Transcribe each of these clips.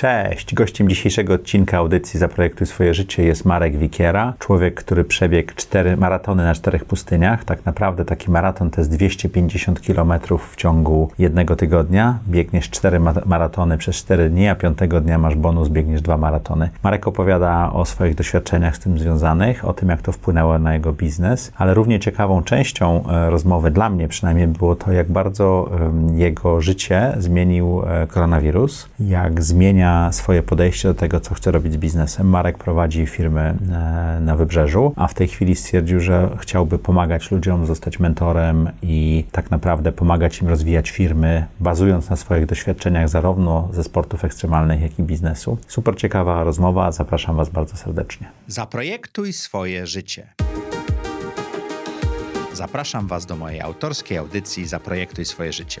Cześć! Gościem dzisiejszego odcinka audycji Zaprojektuj swoje życie jest Marek Wikiera, człowiek, który przebiegł cztery maratony na czterech pustyniach. Tak naprawdę taki maraton to jest 250 km w ciągu jednego tygodnia. Biegniesz cztery maratony przez cztery dni, a piątego dnia masz bonus, biegniesz dwa maratony. Marek opowiada o swoich doświadczeniach z tym związanych, o tym, jak to wpłynęło na jego biznes, ale równie ciekawą częścią e, rozmowy dla mnie przynajmniej było to, jak bardzo jego życie zmienił e, koronawirus, jak zmienia zmienia swoje podejście do tego, co chce robić z biznesem. Marek prowadzi firmy e, na wybrzeżu, a w tej chwili stwierdził, że chciałby pomagać ludziom, zostać mentorem i tak naprawdę pomagać im rozwijać firmy, bazując na swoich doświadczeniach zarówno ze sportów ekstremalnych, jak i biznesu. Super ciekawa rozmowa, zapraszam Was bardzo serdecznie. Zaprojektuj swoje życie. Zapraszam Was do mojej autorskiej audycji Zaprojektuj swoje życie.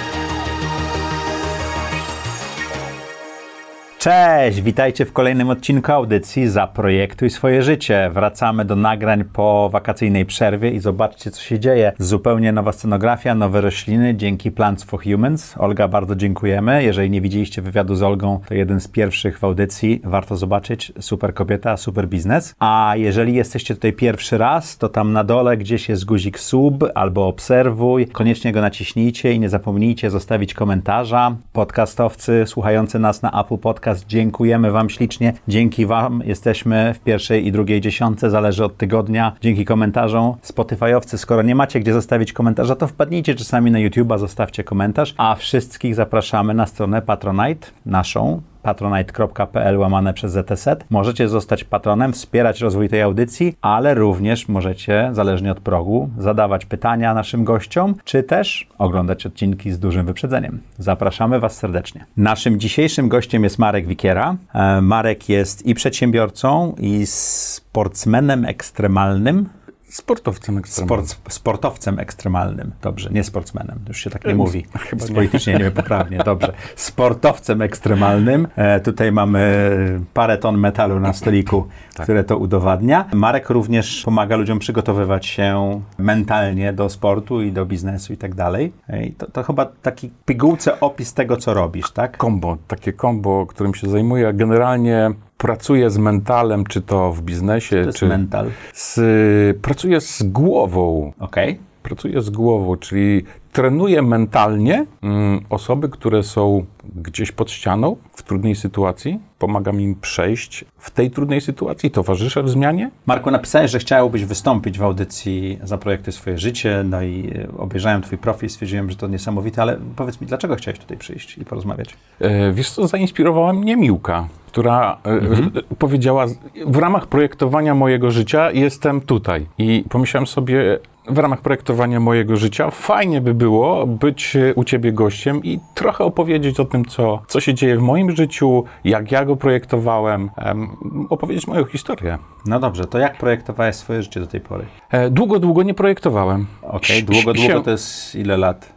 Cześć, witajcie w kolejnym odcinku audycji Zaprojektuj swoje życie. Wracamy do nagrań po wakacyjnej przerwie i zobaczcie, co się dzieje. Zupełnie nowa scenografia, nowe rośliny dzięki Plants for Humans. Olga, bardzo dziękujemy. Jeżeli nie widzieliście wywiadu z Olgą, to jeden z pierwszych w audycji. Warto zobaczyć. Super kobieta, super biznes. A jeżeli jesteście tutaj pierwszy raz, to tam na dole gdzieś jest guzik sub albo obserwuj. Koniecznie go naciśnijcie i nie zapomnijcie zostawić komentarza. Podcastowcy słuchający nas na Apple Podcast podcast. Dziękujemy Wam ślicznie. Dzięki Wam jesteśmy w pierwszej i drugiej dziesiątce, zależy od tygodnia. Dzięki komentarzom. Spotifyowcy, skoro nie macie gdzie zostawić komentarza, to wpadnijcie czasami na YouTube'a, zostawcie komentarz. A wszystkich zapraszamy na stronę Patronite, naszą patronite.pl łamane przez ZTZ. Możecie zostać patronem, wspierać rozwój tej audycji, ale również możecie, zależnie od progu, zadawać pytania naszym gościom, czy też oglądać odcinki z dużym wyprzedzeniem. Zapraszamy Was serdecznie. Naszym dzisiejszym gościem jest Marek Wikiera. E, Marek jest i przedsiębiorcą, i sportsmenem ekstremalnym. Sportowcem ekstremalnym. Sport, sportowcem ekstremalnym. Dobrze, nie sportsmenem. Już się tak nie mówi. Chyba nie. Politycznie nie poprawnie. Dobrze. Sportowcem ekstremalnym. E, tutaj mamy parę ton metalu na stoliku, tak. które to udowadnia. Marek również pomaga ludziom przygotowywać się mentalnie do sportu i do biznesu i tak dalej. E, to, to chyba taki pigułce opis tego, co robisz, tak? Kombo. Takie kombo, którym się zajmuję. Generalnie pracuję z mentalem, czy to w biznesie, to czy. mental? Z, pracuję z głową. Okej. Okay. Pracuję z głową, czyli trenuję mentalnie mm, osoby, które są gdzieś pod ścianą, w trudnej sytuacji. Pomagam im przejść w tej trudnej sytuacji, towarzyszę w zmianie. Marku, napisałeś, że chciałbyś wystąpić w audycji Zaprojektuj swoje życie, no i e, obejrzałem twój profil, stwierdziłem, że to niesamowite, ale powiedz mi, dlaczego chciałeś tutaj przyjść i porozmawiać? E, wiesz co, zainspirowała mnie Miłka, która e, mhm. powiedziała, w ramach projektowania mojego życia jestem tutaj. I pomyślałem sobie, w ramach projektowania mojego życia fajnie by było być e, u ciebie gościem i trochę opowiedzieć o tym, co, co się dzieje w moim życiu, jak ja go projektowałem, um, opowiedzieć moją historię. No dobrze, to jak projektowałeś swoje życie do tej pory? E, długo, długo nie projektowałem. Okej, okay, długo, długo się... to jest ile lat?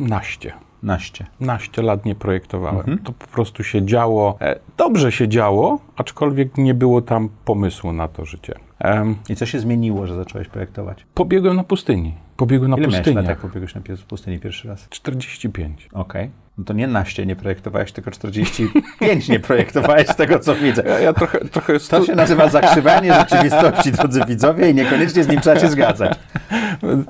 Naście. Naście. Naście lat nie projektowałem. Mhm. To po prostu się działo. E, dobrze się działo, aczkolwiek nie było tam pomysłu na to życie. Um, I co się zmieniło, że zacząłeś projektować? Pobiegłem na pustyni. Pobiegłem na Ile pustyni. Ile jak pobiegłeś na pustyni pierwszy raz? 45. Okej. Okay. No to nie naście nie projektowałeś, tylko 45 nie projektowałeś z tego, co widzę. Ja, ja trochę, trochę stu... To się nazywa zakrzywanie rzeczywistości, drodzy widzowie, i niekoniecznie z nim trzeba się zgadzać.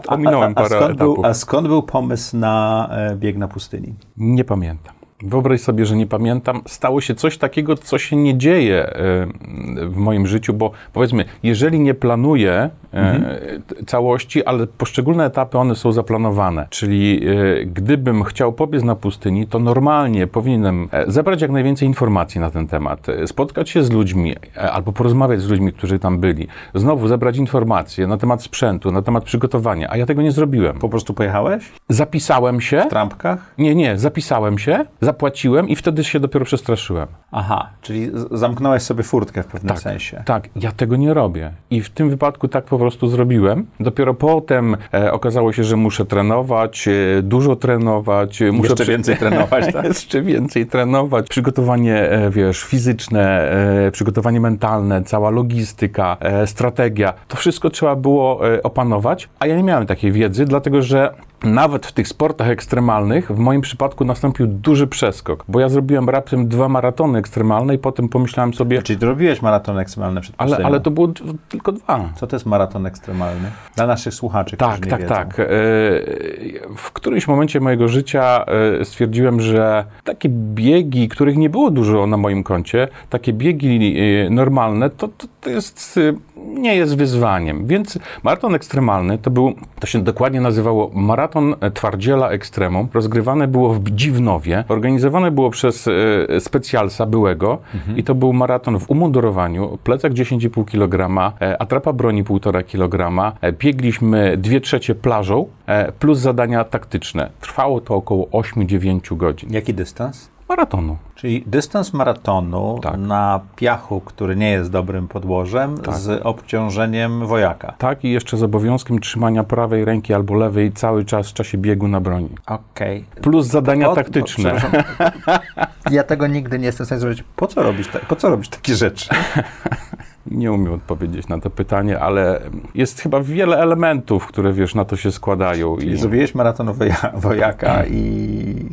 Ominąłem parę a, a, skąd etapów. Był, a skąd był pomysł na e, bieg na pustyni? Nie pamiętam. Wyobraź sobie, że nie pamiętam. Stało się coś takiego, co się nie dzieje w moim życiu, bo powiedzmy, jeżeli nie planuję e, mhm. całości, ale poszczególne etapy one są zaplanowane. Czyli e, gdybym chciał pobiec na pustyni, to normalnie powinienem e, zebrać jak najwięcej informacji na ten temat, spotkać się z ludźmi albo porozmawiać z ludźmi, którzy tam byli, znowu zebrać informacje na temat sprzętu, na temat przygotowania, a ja tego nie zrobiłem. Po prostu pojechałeś? Zapisałem się. W trampkach? Nie, nie, zapisałem się zapłaciłem i wtedy się dopiero przestraszyłem. Aha, czyli zamknąłeś sobie furtkę w pewnym Tak, sensie. Tak, ja tego nie robię. I w tym wypadku tak po prostu zrobiłem. Dopiero potem e, okazało się, że muszę trenować, e, dużo trenować. e, Muszę Jeszcze więcej trenować, tak? Jeszcze więcej trenować. Przygotowanie, e, wiesz, fizyczne, e, przygotowanie mentalne, cała logistyka, strategia. To wszystko trzeba było opanować, a ja nie miałem takiej wiedzy, dlatego że nawet w tych sportach ekstremalnych w moim przypadku nastąpił duży przeskok, bo ja zrobiłem raptem dwa maratony ekstremalne i potem pomyślałem sobie, Czyli ty robiłeś maraton ekstremalny przed ale, ale to było tylko dwa. Co to jest maraton ekstremalny? Dla naszych słuchaczy, Tak, tak, wiedzą. tak. E, W którymś momencie mojego życia e, stwierdziłem, że takie biegi, których nie było dużo na moim koncie, takie biegi e, normalne, to, to, to jest, nie jest wyzwaniem. Więc maraton ekstremalny to był, to się dokładnie nazywało Maraton Twardziela Ekstremum. Rozgrywane było w Dziwnowie. Organizowane było przez e, specjalsa byłego i to był maraton w umundurowaniu, plecak 10,5 kg, e, atrapa broni 1,5 kg. E, biegliśmy dwie trzecie plażą e, plus zadania taktyczne. Trwało to około 8-9 godzin. Jaki dystans? Maratonu. Czyli dystans maratonu Tak. na piachu, który nie jest dobrym podłożem, z obciążeniem wojaka. Tak i jeszcze z obowiązkiem trzymania prawej ręki albo lewej cały czas w czasie biegu na broni. Okej. Plus zadania taktyczne. przepraszam. Ja tego nigdy nie jestem w stanie zrobić. Po co robisz, ta, po co robisz takie rzeczy? Nie umiem odpowiedzieć na to pytanie, ale jest chyba wiele elementów, które wiesz, na to się składają. I zrobiłeś maraton woja, wojaka i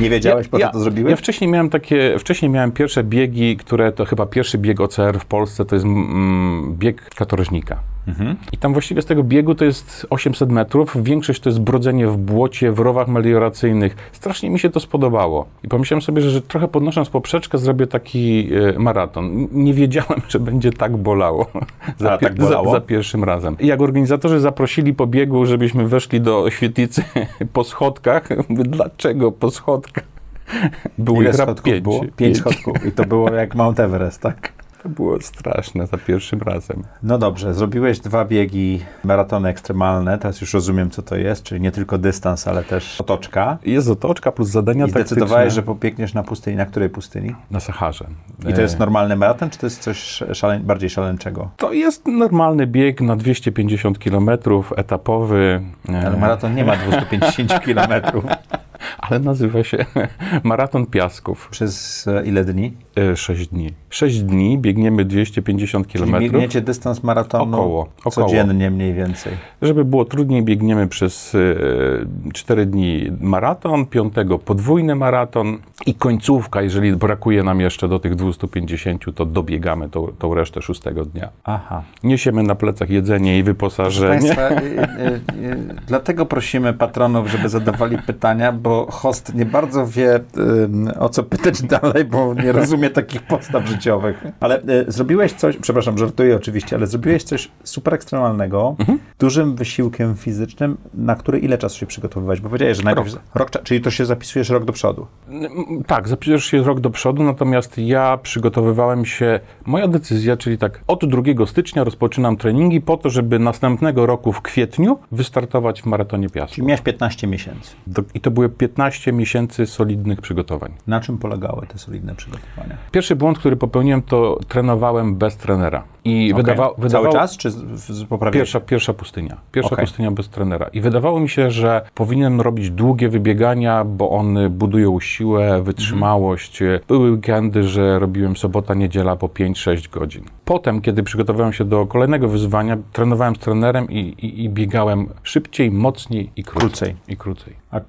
nie wiedziałeś, po co to zrobiłeś? Ja wcześniej miałem takie, wcześniej miałem pierwsze biegi, które to chyba pierwszy bieg OCR w Polsce, to jest mm, bieg katorżnika. Mhm. I tam właściwie z tego biegu to jest 800 metrów, większość to jest brodzenie w błocie, w rowach melioracyjnych. Strasznie mi się to spodobało. I pomyślałem sobie, że, że trochę podnosząc poprzeczkę zrobię taki e, maraton. Nie wiedziałem, że będzie tak bolało. za, A, tak bolało? Za, za pierwszym razem. I jak organizatorzy zaprosili po biegu, żebyśmy weszli do świetlicy po schodkach, mówię, dlaczego po schodkach? Było Ile ich schodków pięć. było? Pięć schodków. I to było jak Mount Everest, tak? To było straszne za pierwszym razem. No dobrze, zrobiłeś dwa biegi, maratony ekstremalne, teraz już rozumiem, co to jest, czyli nie tylko dystans, ale też otoczka. Jest otoczka plus zadania I taktyczne zdecydowałeś, że pobiegniesz na pustyni. Na której pustyni? na Saharze. I to jest E, normalny maraton, czy to jest coś szale, bardziej szaleńczego? To jest normalny bieg na 250 km, etapowy, e, Ale maraton nie ma 250 kilometrów. ale nazywa się Maraton Piasków. Przez e, ile dni? 6 dni. 6 dni, biegniemy 250 Czyli km. biegniecie dystans maratonu Około, około. codziennie mniej więcej. Żeby było trudniej, biegniemy przez e, 4 dni maraton, piątego podwójny maraton i końcówka, jeżeli brakuje nam jeszcze do tych 250, to dobiegamy tą, tą resztę szóstego dnia. Aha. Niesiemy na plecach jedzenie i Proszę wyposażenie. Państwa, y, y, dlatego prosimy patronów, żeby zadawali pytania, bo host nie bardzo wie, o co pytać dalej, bo nie rozumie takich postaw życiowych. Ale y, zrobiłeś coś, przepraszam, żartuję oczywiście, ale zrobiłeś coś super ekstremalnego, dużym wysiłkiem fizycznym, na który ile czasu się przygotowywałeś? Bo powiedziałeś, że najpierw... Rok. Rok. czyli to się zapisujesz rok do przodu. Tak, zapisujesz się rok do przodu, natomiast ja przygotowywałem się, moja decyzja, czyli tak, od 2 stycznia rozpoczynam treningi po to, żeby następnego roku w kwietniu wystartować w maratonie piasku. Czyli miałeś 15 miesięcy. I to były 15 miesięcy solidnych przygotowań. Na czym polegały te solidne przygotowania? Pierwszy błąd, który popełniłem, to trenowałem bez trenera. I Okej. wydawa, Cały wydawało, czas, czy poprawienia? Pierwsza, pierwsza pustynia. Pierwsza Okej. pustynia bez trenera. I wydawało mi się, że powinienem robić długie wybiegania, bo one budują siłę, wytrzymałość. Były weekendy, że robiłem sobota, niedziela po 5-6 godzin. Potem, kiedy przygotowałem się do kolejnego wyzwania, trenowałem z trenerem i, i, i biegałem szybciej, mocniej i krócej. Krócej. I krócej. A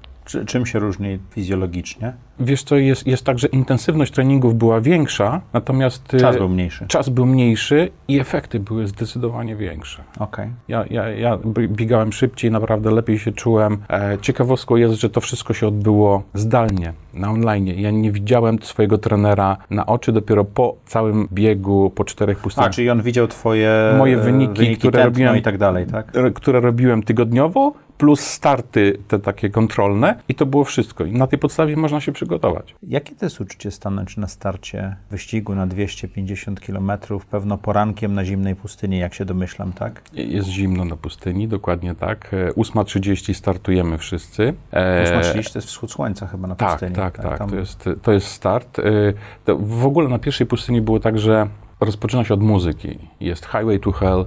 czym się różni fizjologicznie? Wiesz co, jest, jest tak, że intensywność treningów była większa, natomiast y, Czas był mniejszy. czas był mniejszy i efekty były zdecydowanie większe. Okej. Ja, ja, ja biegałem szybciej, naprawdę lepiej się czułem. E, ciekawostką jest, że to wszystko się odbyło zdalnie, na online. Ja nie widziałem swojego trenera na oczy dopiero po całym biegu, po czterech A, pustyniach, czyli on widział twoje Moje e, wyniki, które robiłem- i tak dalej, tak? które robiłem tygodniowo, plus starty te takie kontrolne i to było wszystko. I na tej podstawie można się przygotować. Przygotować. Jakie to jest uczucie stanąć na starcie wyścigu na 250 km, pewno porankiem na zimnej pustyni, jak się domyślam, tak? Jest zimno na pustyni, dokładnie tak. E, 8.30 startujemy wszyscy. E, 8.30 to jest wschód słońca chyba na Tak, pustyni. tak, tak. Tam- To, jest, to jest start. Y, To w ogóle na pierwszej pustyni było tak, że rozpoczyna się od muzyki. Jest Highway to Hell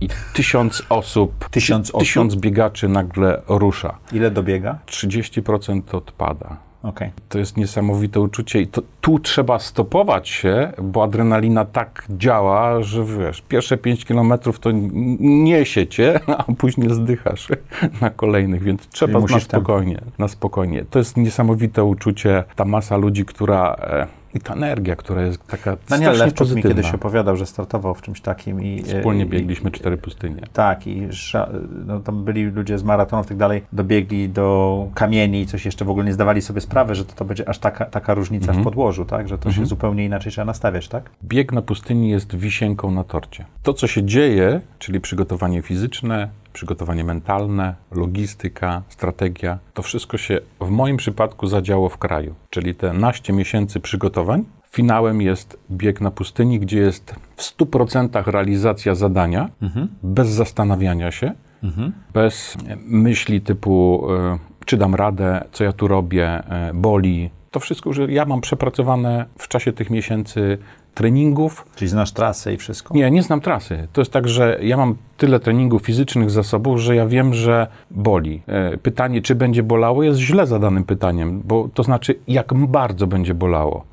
i tysiąc osób, Tysiąc osób? tysiąc biegaczy nagle rusza. Ile dobiega? 30% odpada. Okej. To jest niesamowite uczucie i to, tu trzeba stopować się, bo adrenalina tak działa, że wiesz, pierwsze 5 kilometrów to niesie cię, a później zdychasz na kolejnych, więc trzeba na musisz tam- spokojnie, na spokojnie. To jest niesamowite uczucie, ta masa ludzi, która... E, I ta energia, która jest taka Daniel strasznie Lewczuk mi pozytywna. kiedyś opowiadał, że startował w czymś takim i... Wspólnie i- biegliśmy cztery pustynie. Tak, i no, tam byli ludzie z maratonów i tak dalej, dobiegli do kamieni i coś jeszcze w ogóle nie zdawali sobie sprawy, że to, to będzie aż taka, taka różnica Mhm. w podłożu, tak? Że to się zupełnie inaczej trzeba nastawiać, tak? Bieg na pustyni jest wisienką na torcie. To, co się dzieje, czyli przygotowanie fizyczne, przygotowanie mentalne, logistyka, strategia, to wszystko się w moim przypadku zadziało w kraju. Czyli te naście miesięcy przygotowań. Finałem jest bieg na pustyni, gdzie jest w 100% realizacja zadania, bez zastanawiania się, bez myśli typu, e, czy dam radę, co ja tu robię, e, boli. To wszystko, że ja mam przepracowane w czasie tych miesięcy treningów. Czyli znasz trasę i wszystko. Nie, nie znam trasy. To jest tak, że ja mam tyle treningów fizycznych za sobą, że ja wiem, że boli. E, Pytanie, czy będzie bolało, jest źle zadanym pytaniem, bo to znaczy, jak bardzo będzie bolało.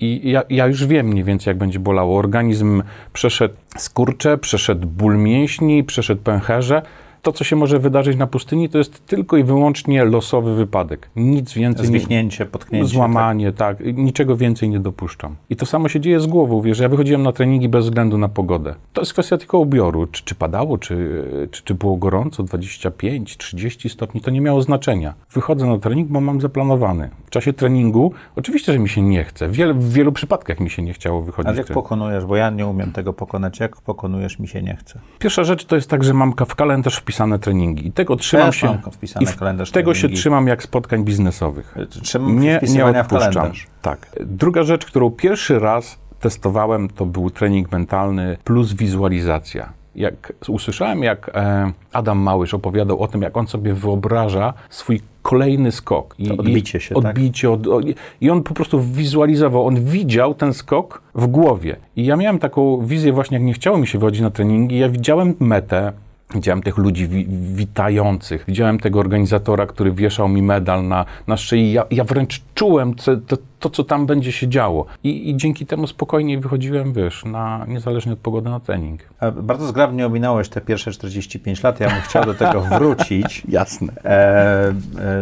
I ja, ja już wiem mniej więcej, jak będzie bolało. Organizm przeszedł skurcze, przeszedł ból mięśni, przeszedł pęcherze. To, co się może wydarzyć na pustyni, to jest tylko i wyłącznie losowy wypadek. Nic więcej Zwichnięcie, potknięcie. Złamanie, tak. Niczego więcej nie dopuszczam. I to samo się dzieje z głową. Wiesz, ja wychodziłem na treningi bez względu na pogodę. To jest kwestia tylko ubioru. Czy, czy padało, czy, czy, czy było gorąco, 25, 30 stopni, to nie miało znaczenia. Wychodzę na trening, bo mam zaplanowany. W czasie treningu, oczywiście, że mi się nie chce. W, wielu- w wielu przypadkach mi się nie chciało wychodzić. Ale jak z treningu. pokonujesz, bo ja nie umiem tego pokonać, jak pokonujesz, mi się nie chce. Pierwsza rzecz to jest tak, że mam w kalendarz wpisane treningi. I tego trzymam Też się. wpisane i w kalendarz tego się treningi. trzymam jak spotkań biznesowych. Trzeba nie, nie w odpuszczam. Tak. Druga rzecz, którą pierwszy raz testowałem, to był trening mentalny plus wizualizacja. Jak usłyszałem, jak e, Adam Małysz opowiadał o tym, jak on sobie wyobraża swój kolejny skok. I, To odbicie się, i, tak? Odbicie, od, o, I on po prostu wizualizował, on widział ten skok w głowie. I ja miałem taką wizję właśnie, jak nie chciało mi się wychodzić na treningi, ja widziałem metę, Widziałem tych ludzi wi witających, widziałem tego organizatora, który wieszał mi medal na, na szyi. Ja, ja wręcz czułem co, to, to, co tam będzie się działo. I, I dzięki temu spokojniej wychodziłem, wiesz, na, niezależnie od pogody na trening. E, Bardzo zgrabnie ominąłeś te pierwsze 45 lat. Ja bym chciał do tego wrócić. Jasne. E, e,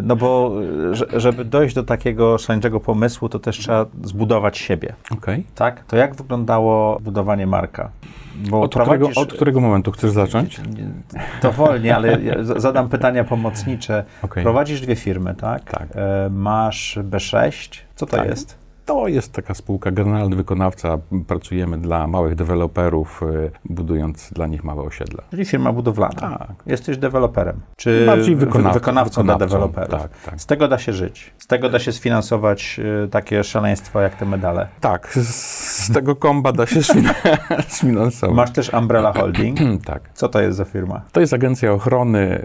no bo że- żeby dojść do takiego szaleńczego pomysłu, to też trzeba zbudować siebie. Okej. Tak? To jak wyglądało budowanie marka? Bo Od, którego, od którego momentu chcesz zacząć? To wolnie, ale zadam pytania pomocnicze. Okej. Prowadzisz dwie firmy, tak? Tak. E, masz B6. Co to Tak. jest? To jest taka spółka, generalny wykonawca. Pracujemy dla małych deweloperów, y, budując dla nich małe osiedla. Czyli firma budowlana. Tak. Jesteś deweloperem. Czy Bardziej wy- wykonawcą- wykonawcą dla deweloperów. tak, tak. Z tego da się żyć. Z tego da się sfinansować y, takie szaleństwo jak te medale. Tak, z, tego komba da się sfina- sfinansować. Masz też Umbrella Holding. Tak. Co to jest za firma? To jest agencja ochrony.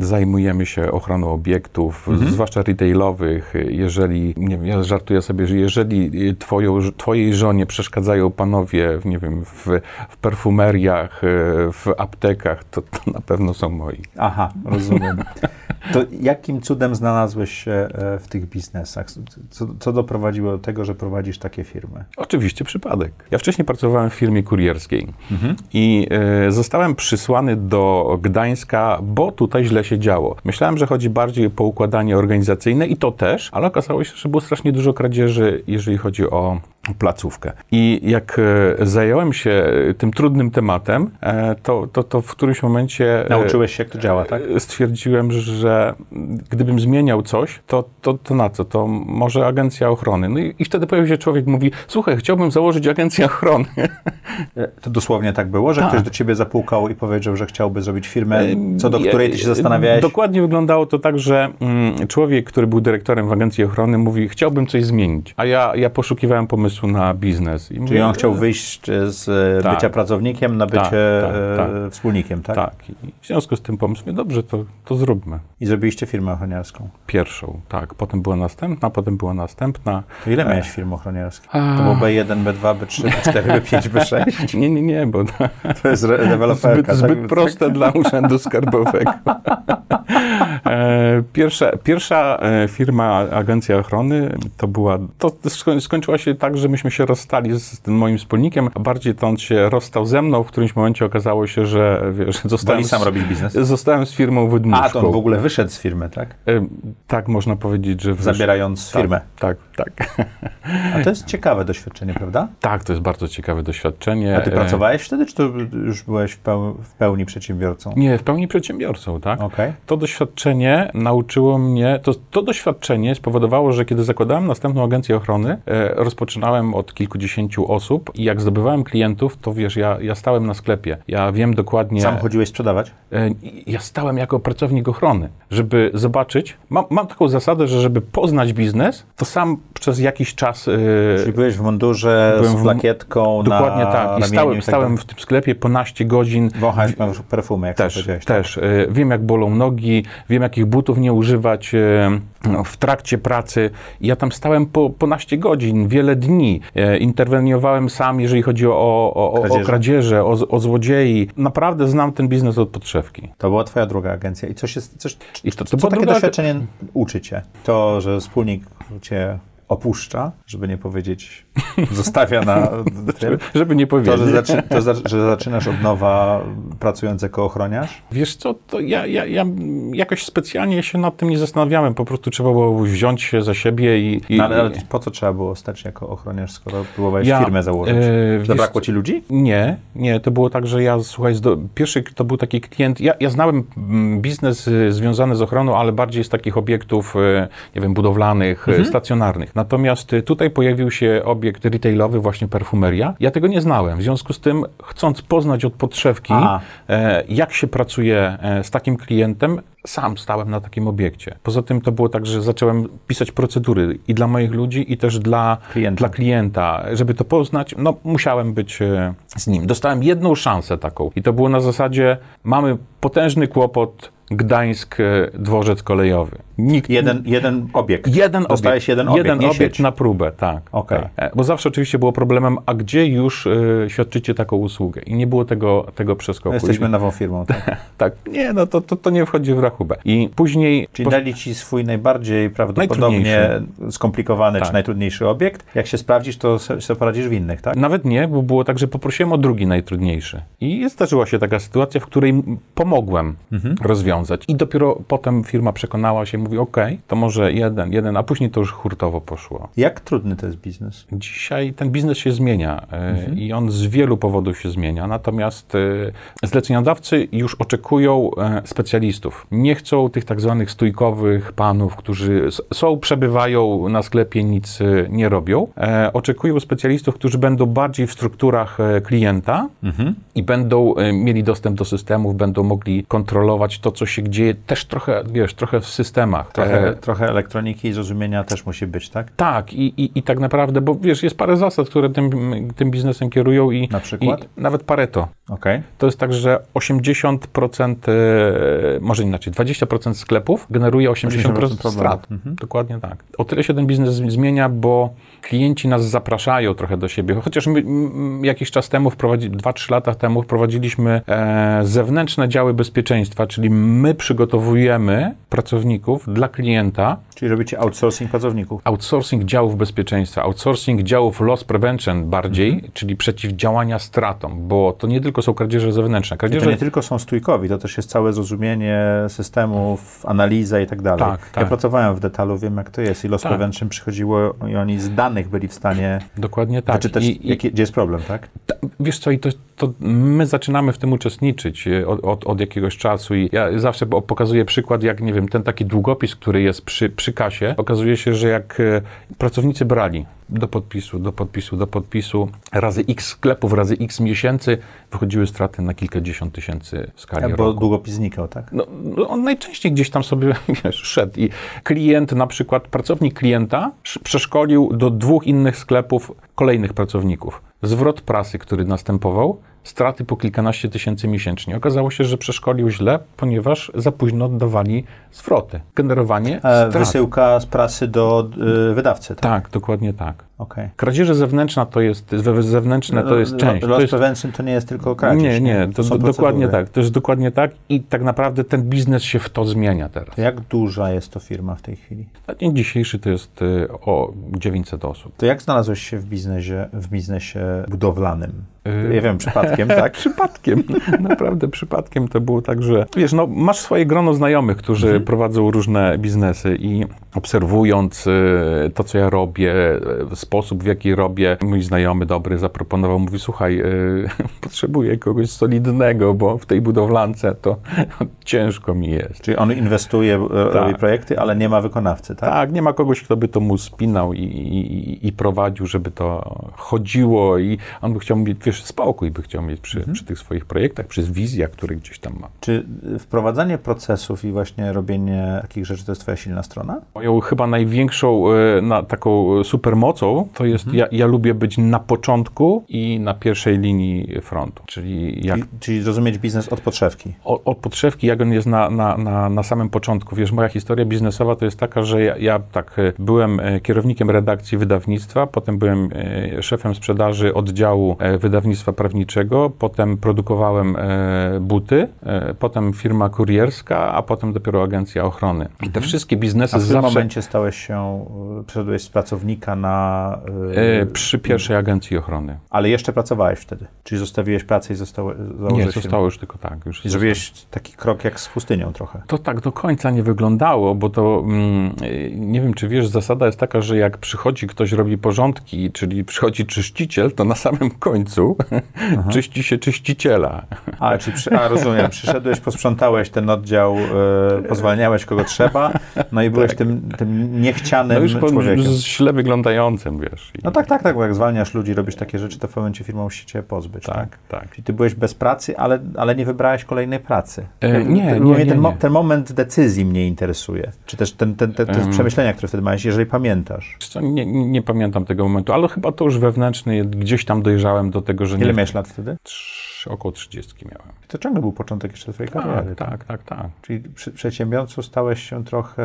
zajmujemy się ochroną obiektów, zwłaszcza retailowych. Jeżeli, nie wiem, ja żartuję sobie, że jeżeli y, twoją, twojej żonie przeszkadzają panowie, w, nie wiem, w, w perfumeriach, y, w aptekach, to, to na pewno są moi. Aha, rozumiem. To jakim cudem znalazłeś się e, w tych biznesach? Co, co doprowadziło do tego, że prowadzisz takie firmy? Oczywiście przypadek. Ja wcześniej pracowałem w firmie kurierskiej i e, zostałem przysłany do Gdańska, bo tutaj źle się działo. Myślałem, że chodzi bardziej o poukładanie organizacyjne i to też, ale okazało się, że było strasznie dużo kradzieży, jeżeli chodzi o placówkę. I jak e, zająłem się e, tym trudnym tematem, e, to, to, to w którymś momencie Nauczyłeś się, jak to działa, tak? stwierdziłem, że gdybym zmieniał coś, to, to, to na co? To może agencja ochrony. No i, i wtedy pojawił się człowiek, mówi, słuchaj, chciałbym założyć agencję ochrony. To dosłownie tak było, że Tak. ktoś do ciebie zapukał i powiedział, że chciałby zrobić firmę, co do której ty się zastanawiałeś? Dokładnie wyglądało to tak, że mm, człowiek, który był dyrektorem w agencji ochrony, mówi, chciałbym coś zmienić. A ja, ja poszukiwałem pomysłu na biznes. I Czyli mówię, on chciał wyjść e, z e, Tak. bycia pracownikiem na bycie tak, e, tak. wspólnikiem, tak? Tak. I w związku z tym pomysłem, dobrze, to, to zróbmy. I zrobiliście firmę ochroniarską. Pierwszą, tak. Potem była następna, potem była następna. To ile miałeś firm ochroniarskich? A. To było B1, B2, B3, B4, B5, B6? Nie, nie, nie, bo To jest deweloperka. zbyt, tak? zbyt proste dla urzędu skarbowego. Pierwsza, pierwsza firma, agencja ochrony, to była, to skoń- skończyła się tak, że myśmy się rozstali z tym moim wspólnikiem, a bardziej to on się rozstał ze mną, w którymś momencie okazało się, że wiesz, zostałem, sam robić biznes. zostałem z firmą wydmuszką. A, to on w ogóle wyszedł z firmy, tak? E, Tak można powiedzieć, że... wysz- Zabierając tak, firmę. Tak, tak. A to jest ciekawe doświadczenie, prawda? Tak, to jest bardzo ciekawe doświadczenie. A ty E, pracowałeś wtedy, czy to już byłeś w, peł- w pełni przedsiębiorcą? Nie, w pełni przedsiębiorcą, tak? Okej. To doświadczenie nauczyło mnie, to, to doświadczenie spowodowało, że kiedy zakładałem następną agencję ochrony, e, rozpoczynałem od kilkudziesięciu osób i jak zdobywałem klientów, to wiesz, ja, ja stałem na sklepie. Ja wiem dokładnie. Sam chodziłeś sprzedawać? e, ja stałem jako pracownik ochrony, żeby zobaczyć. Mam, mam taką zasadę, że żeby poznać biznes, to sam przez jakiś czas. e, Czyli byłeś w mundurze Byłem z w- plakietką dokładnie na tak. I ramieniu stałem, tak stałem w tym sklepie po naście godzin. Wąchałeś perfumy, jak Też, powiedziałeś. tak? też. Y, Wiem, jak bolą nogi, wiem, jakich butów nie używać no, w trakcie pracy. Ja tam stałem po, po naście godzin, wiele dni. E, Interweniowałem sam, jeżeli chodzi o, o, o, o Kradzieże. o, o złodziei. Naprawdę znam ten biznes od podszewki. To była twoja druga agencja. I coś jest, coś, I to- to co takie druga- doświadczenie uczy cię? To, że wspólnik cię opuszcza, żeby nie powiedzieć, zostawia na tym. Żeby nie To, powiedzieć. że, zaczy, to za, że zaczynasz od nowa pracując jako ochroniarz? Wiesz co, to ja, ja, ja jakoś specjalnie się nad tym nie zastanawiałem. Po prostu trzeba było wziąć się za siebie i... i No, ale, po co trzeba było stać jako ochroniarz, skoro próbowałeś Ja, firmę założyć? wiesz Zabrakło ci ludzi? Nie, nie, to było tak, że ja, słuchaj, pierwszy to był taki klient, ja, ja znałem mm, biznes y, związany z ochroną, ale bardziej z takich obiektów, y, nie wiem, budowlanych, Mhm. y, stacjonarnych. Natomiast tutaj pojawił się obiekt retailowy, właśnie perfumeria. Ja tego nie znałem, w związku z tym, chcąc poznać od podszewki, e, jak się pracuje e, z takim klientem, sam stałem na takim obiekcie. Poza tym to było tak, że zacząłem pisać procedury i dla moich ludzi, i też dla Klienta. dla klienta. Żeby to poznać, no musiałem być e, z nim. Dostałem jedną szansę taką i to było na zasadzie, mamy potężny kłopot, Gdańsk, e, dworzec kolejowy. Nikt, Jeden, jeden obiekt. jeden obiekt, jeden obiekt, nie obiekt sieć. na próbę, tak. Okej. tak. E, Bo zawsze oczywiście było problemem, a gdzie już e, świadczycie taką usługę? I nie było tego, tego przeskoku. Jesteśmy I, nową firmą. Tak? tak, nie, no to, to, to nie wchodzi w rachubę. I później... Czyli posz- dali ci swój najbardziej prawdopodobnie skomplikowany czy Tak. najtrudniejszy obiekt. Jak się sprawdzisz, to sobie poradzisz w innych, tak? Nawet nie, bo było tak, że poprosiłem o drugi najtrudniejszy. I zdarzyła się taka sytuacja, w której pomogłem Mhm. rozwiązać. I dopiero potem firma przekonała się, mówi, ok, to może jeden, jeden, a później to już hurtowo poszło. Jak trudny to jest biznes? Dzisiaj ten biznes się zmienia e, i on z wielu powodów się zmienia, natomiast e, zleceniodawcy już oczekują e, specjalistów. Nie chcą tych tak zwanych stójkowych panów, którzy są, przebywają na sklepie, nic nie robią. Oczekują specjalistów, którzy będą bardziej w strukturach klienta i będą mieli dostęp do systemów, będą mogli kontrolować to, co się dzieje, też trochę, wiesz, trochę w systemach. Trochę, E, trochę elektroniki i zrozumienia też musi być, tak? tak, i, i, i tak naprawdę, bo wiesz, jest parę zasad, które tym, tym biznesem kierują i, Na przykład? i nawet Pareto. Okej. To jest tak, że 80%, e, może inaczej, 20% sklepów generuje 80%, 80% problemów. strat. Dokładnie tak. O tyle się ten biznes zmienia, bo klienci nas zapraszają trochę do siebie. Chociaż my jakiś czas temu, wprowadzi, 2-3 lata temu wprowadziliśmy e, zewnętrzne działy bezpieczeństwa, czyli my przygotowujemy pracowników dla klienta, Czyli robicie outsourcing pracowników. outsourcing działów bezpieczeństwa, outsourcing działów loss prevention bardziej, czyli przeciwdziałania stratom, bo to nie tylko tylko są kradzieże zewnętrzne. I Kradzieże to nie tylko są stójkowi, to też jest całe zrozumienie systemów, analiza i tak dalej. Tak, Ja tak. pracowałem w detalu, wiem jak to jest. I los Tak. prevention przychodziło i oni z danych byli w stanie dokładnie tak. wyczytać, I- i- jaki, gdzie jest problem, tak? Ta- Wiesz co, i to, to my zaczynamy w tym uczestniczyć e, od, od, od jakiegoś czasu i ja zawsze po- pokazuję przykład, jak nie wiem, ten taki długopis, który jest przy, przy kasie, okazuje się, że jak e, pracownicy brali do podpisu, do podpisu, do podpisu, razy x sklepów, razy x miesięcy, wychodziły straty na kilkadziesiąt tysięcy w skali Bo roku. długopis znikał, tak? No, no on najczęściej gdzieś tam sobie, wiesz, szedł i klient, na przykład pracownik klienta sz- przeszkolił do dwóch innych sklepów kolejnych pracowników. Zwrot prasy, który następował, straty po kilkanaście tysięcy miesięcznie. Okazało się, że przeszkolił źle, ponieważ za późno oddawali zwroty. Generowanie E, strat. wysyłka z prasy do y, wydawcy, tak? Tak, dokładnie tak. Okej. Kradzieże zewnętrzna to jest, ze- zewnętrzne to jest część. Los To jest, prevention to nie jest tylko kradzież. nie, nie, to, do, dokładnie tak. To jest dokładnie tak i tak naprawdę ten biznes się w to zmienia teraz. Jak duża jest to firma w tej chwili? Na dzień dzisiejszy to jest y, o 900 osób. To jak znalazłeś się w biznesie, w biznesie budowlanym? Y- Ja wiem, przypadkiem, tak? Przypadkiem, naprawdę przypadkiem to było tak, że wiesz, no masz swoje grono znajomych, którzy Mhm. prowadzą różne biznesy i obserwując y, to, co ja robię, y, sposób, w jaki robię, mój znajomy dobry zaproponował, mówi, słuchaj, y, potrzebuję kogoś solidnego, bo w tej budowlance to ciężko mi jest. Czyli on inwestuje, r- Tak. robi projekty, ale nie ma wykonawcy, tak? Tak, nie ma kogoś, kto by to mu spinał i, i, i prowadził, żeby to chodziło i on by chciał mieć, wiesz, spokój by chciał mieć przy, Mhm. przy tych swoich projektach, przy wizjach, które gdzieś tam ma. Czy wprowadzanie procesów i właśnie robienie takich rzeczy to jest twoja silna strona? Moją chyba największą e, na, taką supermocą to jest, Mhm. ja, ja lubię być na początku i na pierwszej linii frontu, czyli jak Czyli, czyli zrozumieć biznes od podszewki. od, od podszewki, jak on jest na, na, na, na samym początku. Wiesz, moja historia biznesowa to jest taka, że ja, ja tak e, byłem e, kierownikiem redakcji wydawnictwa, potem byłem e, szefem sprzedaży oddziału wydawnictwa prawniczego, potem produkowałem buty, potem firma kurierska, a potem dopiero agencja ochrony. I te wszystkie biznesy Mhm. A w tym zawsze momencie stałeś się, przeszedłeś z pracownika na... e, y, przy pierwszej agencji ochrony. Ale jeszcze pracowałeś wtedy. Czyli zostawiłeś pracę i zostało, Nie, założyłeś zostało już tylko tak. Już I zrobiłeś taki krok jak z pustynią trochę. To tak do końca nie wyglądało, bo to mm, y, nie wiem, czy wiesz, zasada jest taka, że jak przychodzi ktoś, robi porządki, czyli przychodzi czyściciel, to na samym końcu czyści się czyściciela. A, czyli przy, a rozumiem, przyszedłeś, posprzątałeś ten oddział, y, pozwalniałeś kogo trzeba, no i byłeś tym, tym niechcianym No już po, człowiekiem. z źle wyglądającym, wiesz. No tak, tak, tak, bo jak zwalniasz ludzi, robisz takie rzeczy, to w pewnym momencie firma musi cię pozbyć. Tak. tak, tak. Czyli ty byłeś bez pracy, ale, ale nie wybrałeś kolejnej pracy. E, nie, ten, nie, nie, ten, mo- ten moment decyzji mnie interesuje. Czy też ten, ten, te, te Em. przemyślenia, które wtedy miałeś, jeżeli pamiętasz. Co, nie, nie pamiętam tego momentu, ale chyba to już wewnętrzny, gdzieś tam dojrzałem do tego, że Ile nie... miałeś lat wtedy? Trz- Około 30 miałem. To ciągle był początek jeszcze twojej kariery. Tak, tak, tak, tak. Czyli przy, przedsiębiorcą stałeś się trochę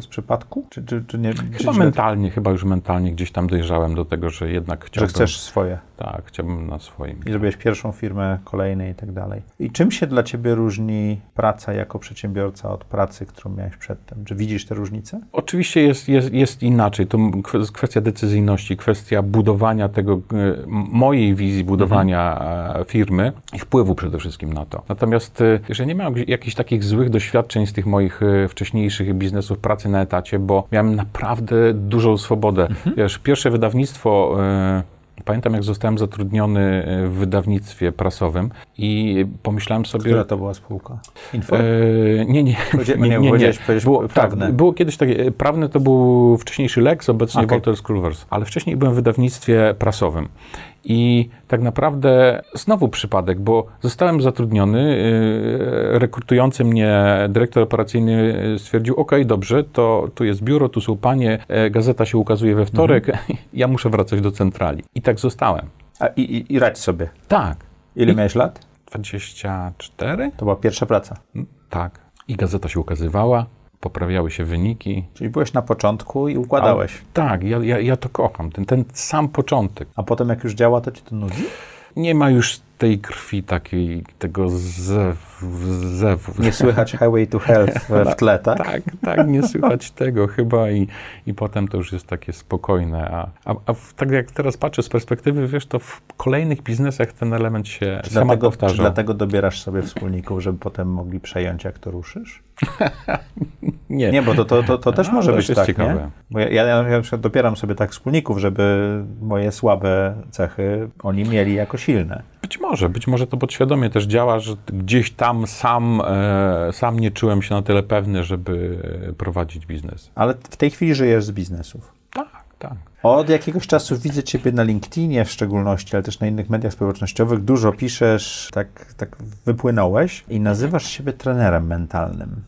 z przypadku? Czy, czy, czy nie? Chyba mentalnie, chyba już mentalnie gdzieś tam dojrzałem do tego, że jednak Że chciałbym... chcesz swoje. Tak, chciałbym na swoim. I zrobiłeś pierwszą firmę, kolejnej i tak dalej. I czym się dla ciebie różni praca jako przedsiębiorca od pracy, którą miałeś przedtem? Czy widzisz te różnice? Oczywiście jest, jest, jest inaczej. To kwestia decyzyjności, kwestia budowania tego, e, mojej wizji budowania e, firmy i wpływu przede wszystkim na to. Natomiast e, że nie miałem jakichś takich złych doświadczeń z tych moich wcześniejszych biznesów pracy na etacie, bo miałem naprawdę dużą swobodę. Wiesz, pierwsze wydawnictwo. Pamiętam, jak zostałem zatrudniony e, w wydawnictwie prasowym i pomyślałem sobie. Która to była spółka? Info? E, nie, nie, nie, nie, nie, Było, prawne. Tak, było kiedyś takie, e, prawne to był wcześniejszy Lex, obecnie Okej. Walters Kluwers, ale wcześniej byłem w wydawnictwie prasowym. I tak naprawdę znowu przypadek, bo zostałem zatrudniony, e, rekrutujący mnie dyrektor operacyjny stwierdził, ok, dobrze, to tu jest biuro, tu są panie, e, gazeta się ukazuje we wtorek, Mhm. ja muszę wracać do centrali. I tak zostałem. A, i, i, I radź sobie. Tak. Ile I- miałeś lat? 24? To była pierwsza praca. Tak. I gazeta się ukazywała, poprawiały się wyniki. Czyli byłeś na początku i układałeś. Tak, ja, ja, ja to kocham, ten, ten sam początek. A potem jak już działa, to ci to nudzi? nie ma już tej krwi takiej, tego zew, zewu. Nie słychać Highway to Health w tle, tak? Tak, tak, nie słychać tego chyba i, i potem to już jest takie spokojne. A, a, a w, tak jak teraz patrzę z perspektywy, wiesz, to w kolejnych biznesach ten element się Czy sama dlatego, powtarza. czy dlatego dobierasz sobie wspólników, żeby potem mogli przejąć, jak to ruszysz? Nie, Nie, bo to, to, to, to też A, może to być jest tak, ciekawe. nie? Bo ja, ja, ja na przykład dopieram sobie tak wspólników, żeby moje słabe cechy oni mieli jako silne. Być może, być może to podświadomie też działa, że gdzieś tam sam, e, sam nie czułem się na tyle pewny, żeby prowadzić biznes. Ale w tej chwili żyjesz z biznesów. Tak, tak. Od jakiegoś czasu widzę Ciebie na LinkedInie w szczególności, ale też na innych mediach społecznościowych. Dużo piszesz, tak, tak wypłynąłeś i nazywasz siebie trenerem mentalnym.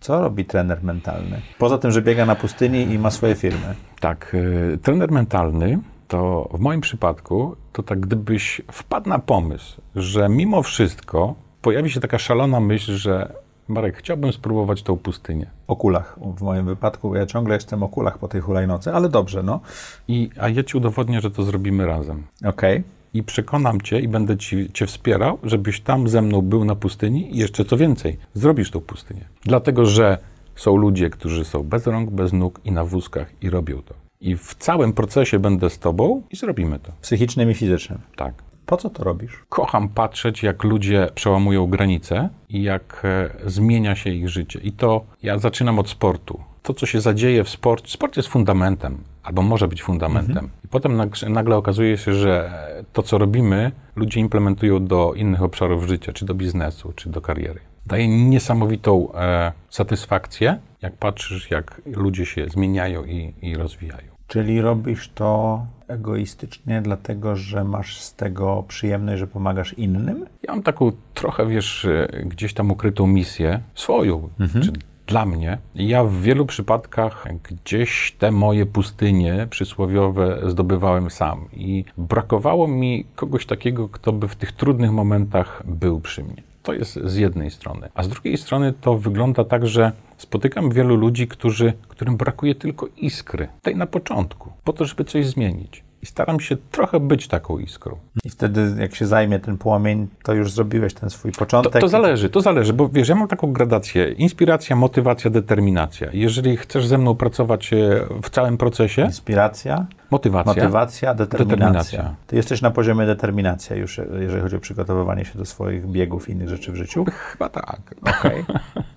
Co robi trener mentalny? Poza tym, że biega na pustyni i ma swoje firmy. Tak, e, trener mentalny to w moim przypadku to tak gdybyś wpadł na pomysł, że mimo wszystko pojawi się taka szalona myśl, że Marek, chciałbym spróbować tą pustynię. O kulach w moim wypadku. Ja ciągle jestem o kulach po tej hulajnocy, ale dobrze, no. I, a ja ci udowodnię, że to zrobimy razem. Okej. I przekonam cię i będę ci, cię wspierał, żebyś tam ze mną był na pustyni i jeszcze co więcej, zrobisz tą pustynię. Dlatego, że są ludzie, którzy są bez rąk, bez nóg i na wózkach i robią to. I w całym procesie będę z tobą i zrobimy to. Psychicznym i fizycznym. Tak. Po co to robisz? Kocham patrzeć, jak ludzie przełamują granice i jak e, zmienia się ich życie. I to ja zaczynam od sportu. To, co się zadzieje w sporcie, sport jest fundamentem, albo może być fundamentem. I potem nag- nagle okazuje się, że to, co robimy, ludzie implementują do innych obszarów życia, czy do biznesu, czy do kariery. Daje niesamowitą e, satysfakcję, jak patrzysz, jak ludzie się zmieniają i, i rozwijają. Czyli robisz to egoistycznie, dlatego że masz z tego przyjemność, że pomagasz innym? Ja mam taką trochę, wiesz, e, gdzieś tam ukrytą misję, swoją, czy dla mnie. Ja w wielu przypadkach gdzieś te moje pustynie przysłowiowe zdobywałem sam. I brakowało mi kogoś takiego, kto by w tych trudnych momentach był przy mnie. To jest z jednej strony. A z drugiej strony to wygląda tak, że spotykam wielu ludzi, którzy, którym brakuje tylko iskry, tej na początku, po to, żeby coś zmienić. I staram się trochę być taką iskrą. I wtedy, jak się zajmie ten płomień, to już zrobiłeś ten swój To, początek. to zależy, to zależy, bo wiesz, ja mam taką gradację: inspiracja, motywacja, determinacja. Jeżeli chcesz ze mną pracować e, w całym procesie, Inspiracja, motywacja. motywacja, determinacja. Determinacja. Ty jesteś na poziomie determinacja już, jeżeli chodzi o przygotowywanie się do swoich biegów i innych rzeczy w życiu. Chyba tak. Okej.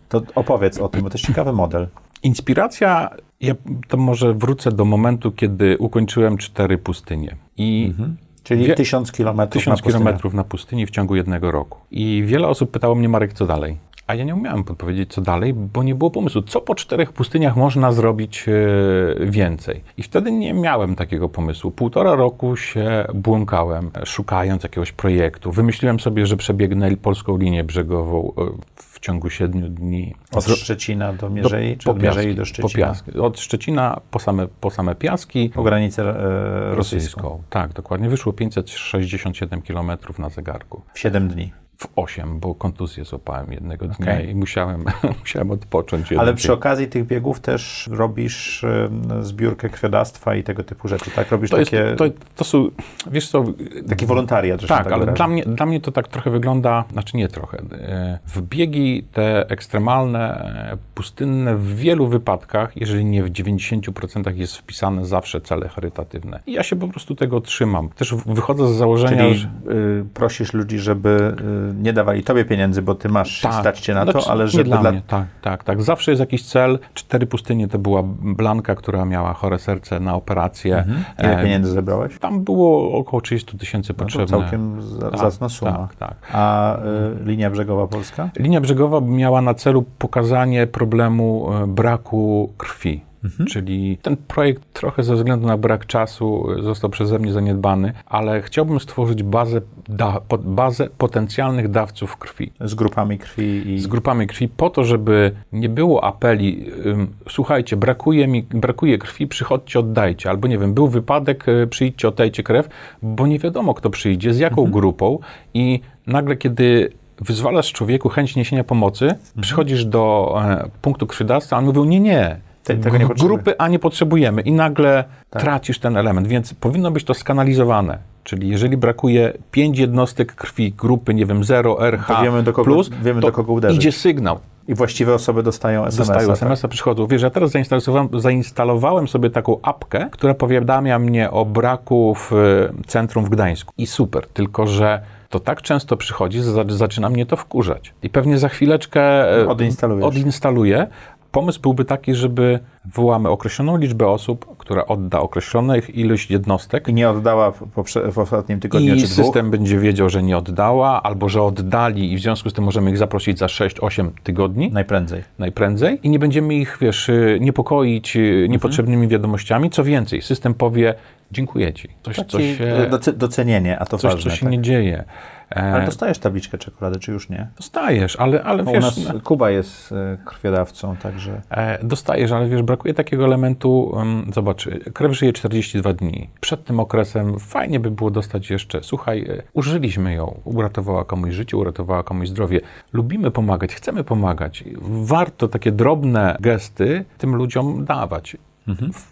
To opowiedz o tym, bo to jest ciekawy model. Inspiracja, ja to może wrócę do momentu, kiedy ukończyłem cztery pustynie. I Czyli Wie- tysiąc kilometrów tysiąc na pustynię. kilometrów na pustyni w ciągu jednego roku. I wiele osób pytało mnie, Marek, co dalej? A ja nie umiałem podpowiedzieć, co dalej, bo nie było pomysłu, co po czterech pustyniach można zrobić e, więcej. I wtedy nie miałem takiego pomysłu. Półtora roku się błąkałem, e, szukając jakiegoś projektu. Wymyśliłem sobie, że przebiegnę polską linię brzegową e, w ciągu siedmiu dni. Od Szczecina do Mierzei, czy od Mierzei do Szczecina? Od Szczecina po same, po same piaski. Po granicę e, rosyjską. Rosyjską. Tak, dokładnie. Wyszło 567 km na zegarku. W 7 dni. W 8, bo kontuzję złapałem jednego dnia Okej. i musiałem, musiałem odpocząć. Ale przy dzień. okazji tych biegów też robisz zbiórkę krwiodawstwa i tego typu rzeczy, tak? Robisz to, jest, takie, to, to są, wiesz co, taki wolontariat, że tak, tak ale dla mnie, dla mnie to tak trochę wygląda, znaczy nie trochę. e, W biegi te ekstremalne, e, pustynne w wielu wypadkach, jeżeli nie w 90% jest wpisane zawsze cele charytatywne. I ja się po prostu tego trzymam. Też wychodzę z założenia, Czyli że... y, prosisz ludzi, żeby y, nie dawali tobie pieniędzy, bo ty masz stać cię na to, Znaczy, ale nie żeby dla, dla... mnie. Tak, tak, tak. Zawsze jest jakiś cel. Cztery pustynie to była Blanka, która miała chore serce na operację. Mhm. Ile E, pieniędzy zebrałeś? Tam było około 30 tysięcy No to potrzebne. całkiem za- Tak, zacna suma. Tak, tak. A y, linia brzegowa polska? Linia brzegowa miała na celu pokazanie problemu e, braku krwi. Mhm. Czyli ten projekt trochę ze względu na brak czasu został przeze mnie zaniedbany, ale chciałbym stworzyć bazę, da, po- bazę potencjalnych dawców krwi. Z grupami krwi i... z grupami krwi po to, żeby nie było apeli, słuchajcie, brakuje mi, brakuje krwi, przychodźcie, oddajcie. Albo nie wiem, był wypadek, y, przyjdźcie, oddajcie krew, bo nie wiadomo, kto przyjdzie, z jaką grupą i nagle, kiedy wyzwalasz człowieku chęć niesienia pomocy, przychodzisz do e, punktu krwiodawstwa, a on mówią, nie, nie, Te- tego nie potrzebuję. grupy A nie potrzebujemy i nagle tracisz ten element, więc powinno być to skanalizowane. Czyli jeżeli brakuje 5 jednostek krwi grupy, nie wiem, 0, RH, To wiemy, do kogo- plus, wiemy, to do kogo uderzyć. idzie sygnał. I właściwe osoby dostają SMS-a. Dostają tak? SMS-a, przychodzą. Wiesz, ja teraz zainstalowałem, zainstalowałem sobie taką apkę, która powiadamia mnie o braku w e, centrum w Gdańsku. I super, tylko że to tak często przychodzi, że za- zaczyna mnie to wkurzać. I pewnie za chwileczkę Odinstalujesz. odinstaluję. Pomysł byłby taki, żeby wywołamy określoną liczbę osób, która odda określoną ilość jednostek I nie oddała w, poprze- w ostatnim tygodniu i czy dwóch. system będzie wiedział, że nie oddała, albo że oddali i w związku z tym możemy ich zaprosić za 6-8 tygodni Najprędzej. najprędzej i nie będziemy ich, wiesz, y, niepokoić y, niepotrzebnymi wiadomościami. Co więcej, system powie, dziękuję ci. Coś, coś, Taki się, doce- docenienie, a to coś, ważne. coś się tak? nie dzieje. Ale E, dostajesz tabliczkę czekolady, czy już nie? dostajesz, ale, ale Bo u wiesz, nas Kuba jest e, krwiodawcą, także... E, Dostajesz, ale wiesz, brakuje takiego elementu. Um, zobacz, krew żyje 42 dni. Przed tym okresem fajnie by było dostać jeszcze. Słuchaj, e, użyliśmy ją, uratowała komuś życie, uratowała komuś zdrowie. Lubimy pomagać, chcemy pomagać. Warto takie drobne gesty tym ludziom dawać. W-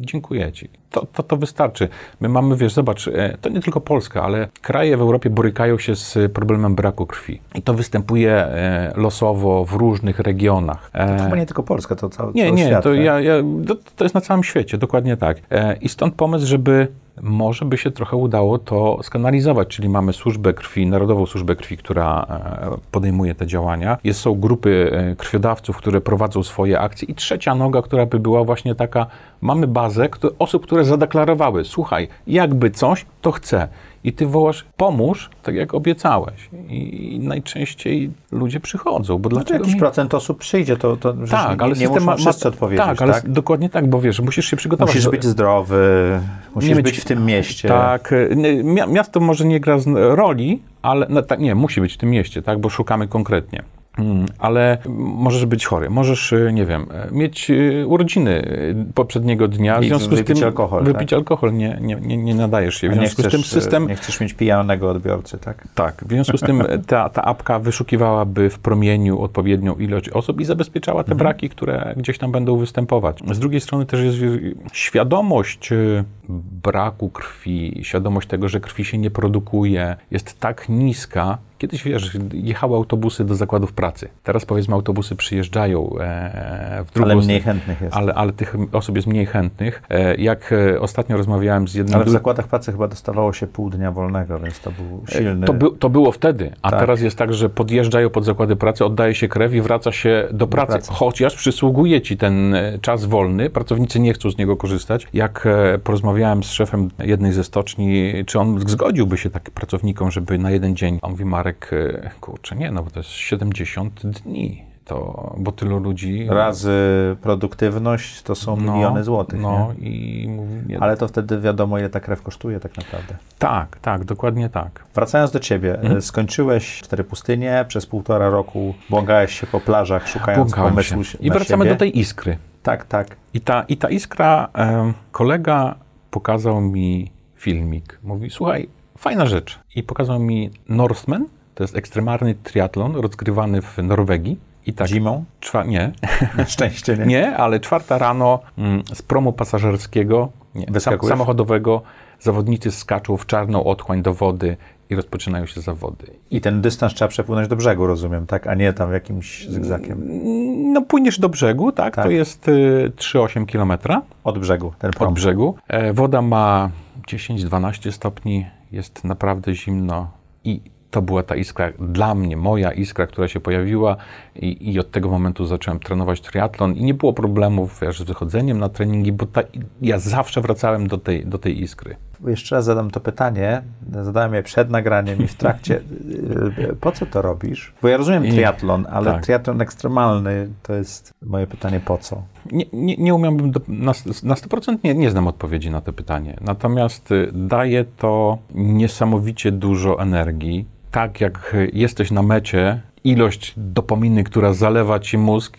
Dziękuję Ci. To, to, to wystarczy. My mamy, wiesz, zobacz, e, to nie tylko Polska, ale kraje w Europie borykają się z problemem braku krwi. I to występuje e, losowo w różnych regionach. E, Chyba nie tylko Polska, to cały, nie, cały nie, świat. to, tak? ja, ja, to, to jest na całym świecie, dokładnie tak. I stąd pomysł, żeby może by się trochę udało to skanalizować, czyli mamy służbę krwi, Narodową Służbę Krwi, która podejmuje te działania. Jest, są grupy krwiodawców, które prowadzą swoje akcje i trzecia noga, która by była właśnie taka, mamy bazę które, osób, które zadeklarowały, słuchaj, jakby coś, to chcę. I ty wołasz, pomóż, tak jak obiecałeś. I, i najczęściej ludzie przychodzą, bo Znaczy dlaczego jakiś mi- procent osób przyjdzie, to, to tak, nie, ale nie muszą ma, wszyscy odpowiedzieć, tak, tak? ale dokładnie tak, bo wiesz, musisz się przygotować. Musisz być zdrowy, musisz mieć- być w tym mieście. Tak, y, mia- miasto może nie gra z- roli, ale no, tak, nie, musi być w tym mieście, tak, bo szukamy konkretnie. Mm, Ale możesz być chory, możesz, y, nie wiem, y, mieć y, urodziny y, poprzedniego dnia, w związku z tym alkohol, wypić tak? alkohol nie, nie, nie, nie nadajesz się. W związku z tym chcesz, system nie chcesz mieć pijanego odbiorcy, tak? Tak, w związku z tym ta, ta apka wyszukiwałaby w promieniu odpowiednią ilość osób i zabezpieczała te braki, które gdzieś tam będą występować. Z drugiej strony też jest świadomość braku krwi, świadomość tego, że krwi się nie produkuje, jest tak niska. Kiedyś, wiesz, jechały autobusy do zakładów pracy. Teraz, powiedzmy, autobusy przyjeżdżają e, w drugą Ale mniej chętnych jest. Ale, ale tych osób jest mniej chętnych. E, Jak e, ostatnio rozmawiałem z jednym... Ale w zakładach pracy chyba dostawało się pół dnia wolnego, więc to był silny... to, by, to było wtedy, a Tak. teraz jest tak, że podjeżdżają pod zakłady pracy, oddaje się krew i wraca się do pracy. pracy. Chociaż przysługuje ci ten e, czas wolny, pracownicy nie chcą z niego korzystać. Jak e, porozmawiałem z szefem jednej ze stoczni, czy on zgodziłby się tak pracownikom, żeby na jeden dzień, on mówi, Marek, e, kurczę, nie, no bo to jest 70 dni. To, bo tylu ludzi... Razy produktywność to są no, miliony złotych, No nie? i mówi, nie, Ale to wtedy wiadomo, ile ta krew kosztuje tak naprawdę. tak, tak, dokładnie tak. Wracając do ciebie, e, skończyłeś cztery pustynie, przez półtora roku błąkałeś się po plażach, szukając Błąkałem pomysłu się. I wracamy siebie. do tej iskry. Tak, tak. I ta, i ta iskra, em, kolega pokazał mi filmik. Mówi, słuchaj, fajna rzecz. I pokazał mi Northman, to jest ekstremalny triatlon rozgrywany w Norwegii. I tak, Zimą? czwa, nie, Na szczęście, nie? nie, ale czwarta rano mm, z promu pasażerskiego, nie, Wyskakujesz? samochodowego, zawodnicy skaczą w czarną otchłań do wody i rozpoczynają się zawody. I ten dystans trzeba przepłynąć do brzegu, rozumiem, tak? A nie tam jakimś zygzakiem. No płyniesz do brzegu, tak, Tak. to jest y, 3,8 kilometra. Od brzegu, ten prom. od brzegu. E, Woda ma 10-12 stopni, jest naprawdę zimno i to była ta iskra, dla mnie, moja iskra, która się pojawiła i, i od tego momentu zacząłem trenować triatlon i nie było problemów wiesz, z wychodzeniem na treningi, bo ta, ja zawsze wracałem do tej, do tej iskry. Jeszcze raz zadam to pytanie. Zadałem je przed nagraniem i w trakcie. Po co to robisz? Bo ja rozumiem triatlon, ale tak. triatlon ekstremalny to jest moje pytanie po co? Nie, nie, nie umiałbym do, na, na 100% nie, nie znam odpowiedzi na to pytanie. Natomiast y, daje to niesamowicie dużo energii. Tak jak y, jesteś na mecie, ilość dopaminy, która zalewa ci mózg,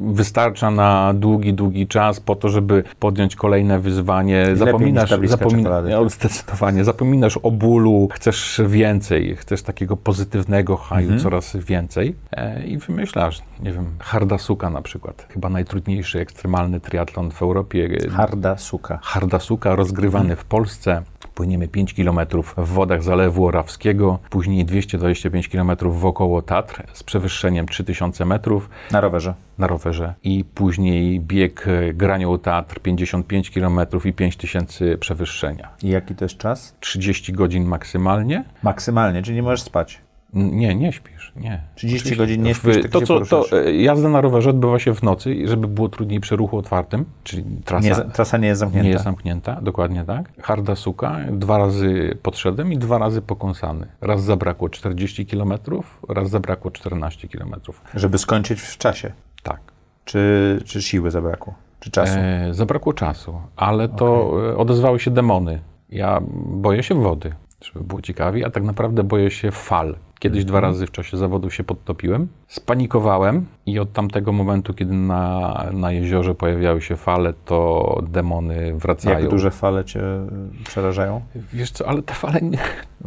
wystarcza na długi, długi czas po to, żeby podjąć kolejne wyzwanie. niż Zapominasz, tabliczka zapomina, czekolady. no, zdecydowanie, zapominasz o bólu, chcesz więcej, chcesz takiego pozytywnego haju Mhm. coraz więcej e, i wymyślasz, nie wiem, Hardasuka na przykład, chyba najtrudniejszy ekstremalny triatlon w Europie. Harda suka. Hardasuka rozgrywany w Polsce. Płyniemy 5 km w wodach Zalewu Orawskiego, później 225 km wokoło Tatr z przewyższeniem 3000 metrów Na rowerze. na rowerze i później bieg e, Granioł Tatr 55 km i 5000 przewyższenia. I jaki to jest czas? 30 godzin maksymalnie. Maksymalnie, czyli nie możesz spać. Nie, nie śpisz, nie. 30 Oczywiście. godzin nie śpisz, tak to, co, to poruszasz. e, jazda na rowerze odbywa się w nocy, żeby było trudniej przy ruchu otwartym, czyli trasa Nie, trasa nie jest zamknięta. nie jest zamknięta, dokładnie tak. Harda suka, dwa razy podszedłem i dwa razy pokąsany. Raz zabrakło 40 km, raz zabrakło 14 km. Żeby skończyć w czasie. Tak. Czy, czy siły zabrakło? Czy czasu? E, zabrakło czasu, ale to e, odezwały się demony. Ja boję się wody, żeby było ciekawiej, a tak naprawdę boję się fal. Kiedyś dwa razy w czasie zawodów się podtopiłem, spanikowałem i od tamtego momentu, kiedy na, na jeziorze pojawiały się fale, to demony wracają. Jak duże fale cię y, przerażają? Wiesz co, ale te fale nie...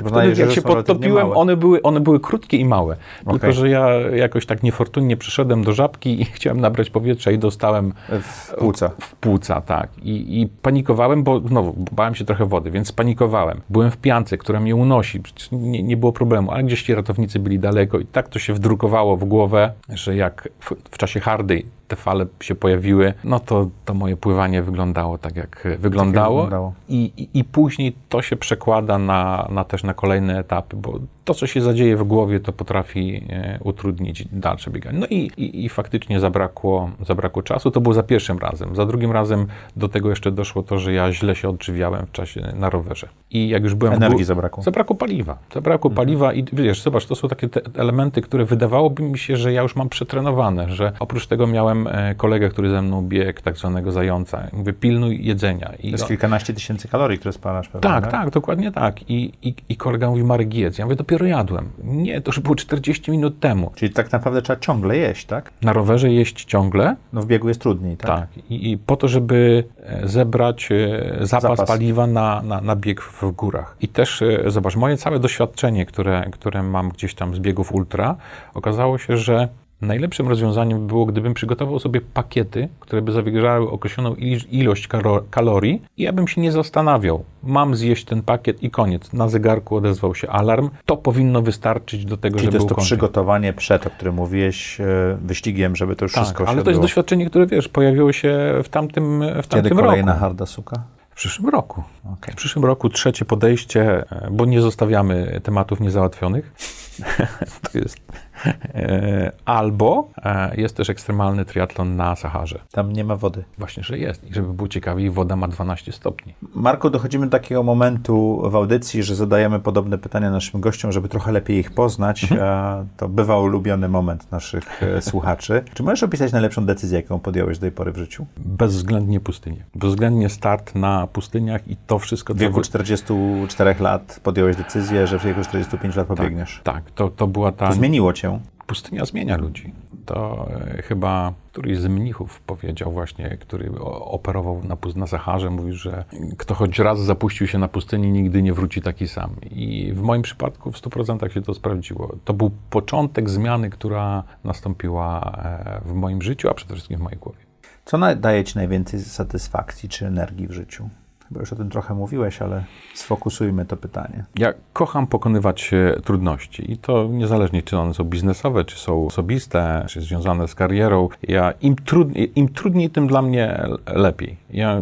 Wtedy, jak się podtopiłem, one były, one były krótkie i małe. Tylko, Okej. że ja jakoś tak niefortunnie przyszedłem do żabki i chciałem nabrać powietrza i dostałem W płuca. w płuca, tak. I, I panikowałem, bo znowu bałem się trochę wody, więc panikowałem. Byłem w piance, która mnie unosi, nie, nie było problemu, ale gdzieś ci ratownicy byli daleko i tak to się wdrukowało w głowę, że jak w, w czasie hardej te fale się pojawiły, no to, to moje pływanie wyglądało tak, jak wyglądało. wyglądało. I, i, I później to się przekłada na, na też na kolejne etapy, bo to, co się zadzieje w głowie, to potrafi e, utrudnić dalsze bieganie. No i, i, i faktycznie zabrakło, zabrakło czasu. To było za pierwszym razem. Za drugim razem do tego jeszcze doszło to, że ja źle się odżywiałem w czasie na rowerze. I jak już byłem w Energii gór- zabrakło. Zabrakło paliwa. Zabrakło paliwa i wiesz, zobacz, to są takie te elementy, które wydawałoby mi się, że ja już mam przetrenowane, że oprócz tego miałem e, kolegę, który ze mną biegł tak zwanego zająca. Mówię, pilnuj jedzenia. I To jest kilkanaście tysięcy kalorii, które spalasz pewnie, tak, tak, dokładnie tak. I, i, I kolega mówi, Marek jedz. Ja mówię, dopiero jadłem. Nie, to już było 40 minut temu. Czyli tak naprawdę trzeba ciągle jeść, tak? Na rowerze jeść ciągle, No w biegu jest trudniej, tak? tak. I, I po to, żeby e, zebrać e, zapas, Zapas. paliwa na, na, na bieg w, górach. I też, zobacz, moje całe doświadczenie, które, które mam gdzieś tam z biegów ultra, okazało się, że najlepszym rozwiązaniem by było, gdybym przygotował sobie pakiety, które by zawierały określoną ilość kalorii i ja bym się nie zastanawiał. Mam zjeść ten pakiet i koniec. Na zegarku odezwał się alarm. To powinno wystarczyć do tego, Czyli żeby to jest to ukończyć. przygotowanie przed, o którym mówiłeś, e, wyścigiem, żeby to już Tak, wszystko się ale to jest doświadczenie, które wiesz, pojawiło się w tamtym, w Kiedy tamtym kolejna roku. harda suka? W przyszłym roku. Okej. W przyszłym roku trzecie podejście, e, bo nie zostawiamy tematów niezałatwionych. to jest. E, Albo e, jest też ekstremalny triatlon na Saharze. Tam nie ma wody. Właśnie, że jest. I żeby było ciekawiej, woda ma 12 stopni. Marku, dochodzimy do takiego momentu w audycji, że zadajemy podobne pytania naszym gościom, żeby trochę lepiej ich poznać. Mhm. A to bywa ulubiony moment naszych e, słuchaczy. Czy możesz opisać najlepszą decyzję, jaką podjąłeś do tej pory w życiu? Bezwzględnie pustynie. Bezwzględnie start na pustyniach i to wszystko... W wieku wy- 44 lat podjąłeś decyzję, że w wieku 45 lat pobiegniesz. Tak, to, to była ta... To zmieniło cię. Pustynia zmienia ludzi. To e, chyba któryś z mnichów powiedział właśnie, który operował na, na Saharze, mówił, że kto choć raz zapuścił się na pustyni, nigdy nie wróci taki sam. I w moim przypadku w 100% się to sprawdziło. To był początek zmiany, która nastąpiła e, w moim życiu, a przede wszystkim w mojej głowie. Co daje ci najwięcej satysfakcji czy energii w życiu? Chyba już o tym trochę mówiłeś, ale sfokusujmy to pytanie. Ja kocham pokonywać e, trudności i to niezależnie, czy one są biznesowe, czy są osobiste, czy związane z karierą. Ja, im, trudniej, Im trudniej, tym dla mnie lepiej. Ja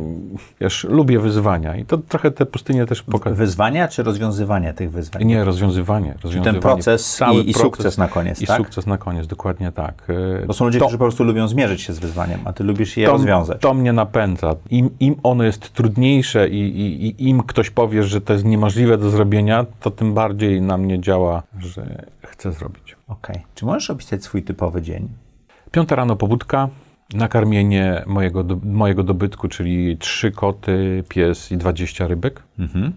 wiesz, lubię wyzwania i to trochę te pustynie też pokazują. Wyzwania czy rozwiązywanie tych wyzwań? Nie, rozwiązywanie. rozwiązywanie. ten proces Cały i- i sukces na koniec, I tak? sukces na koniec, dokładnie tak. E, To są ludzie, to- którzy po prostu lubią zmierzyć się z wyzwaniem, a ty lubisz je to, rozwiązać. To mnie napędza. Im, Im ono jest trudniejsze i, i, i im ktoś powie, że to jest niemożliwe do zrobienia, to tym bardziej na mnie działa, że chcę zrobić. Okej. Czy możesz opisać swój typowy dzień? Piąta rano pobudka, nakarmienie mojego, do, mojego dobytku, czyli trzy koty, pies i 20 rybek.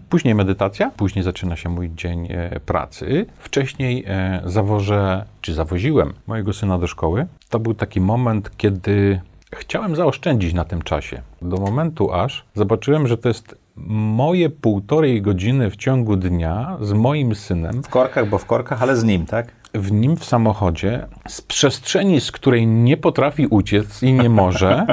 Później medytacja, później zaczyna się mój dzień e, pracy. Wcześniej e, zawożę, czy zawoziłem mojego syna do szkoły. To był taki moment, kiedy chciałem zaoszczędzić na tym czasie. Do momentu aż zobaczyłem, że to jest moje półtorej godziny w ciągu dnia z moim synem W korkach, bo w korkach, ale z nim, tak? w nim w samochodzie, z przestrzeni, z której nie potrafi uciec i nie może,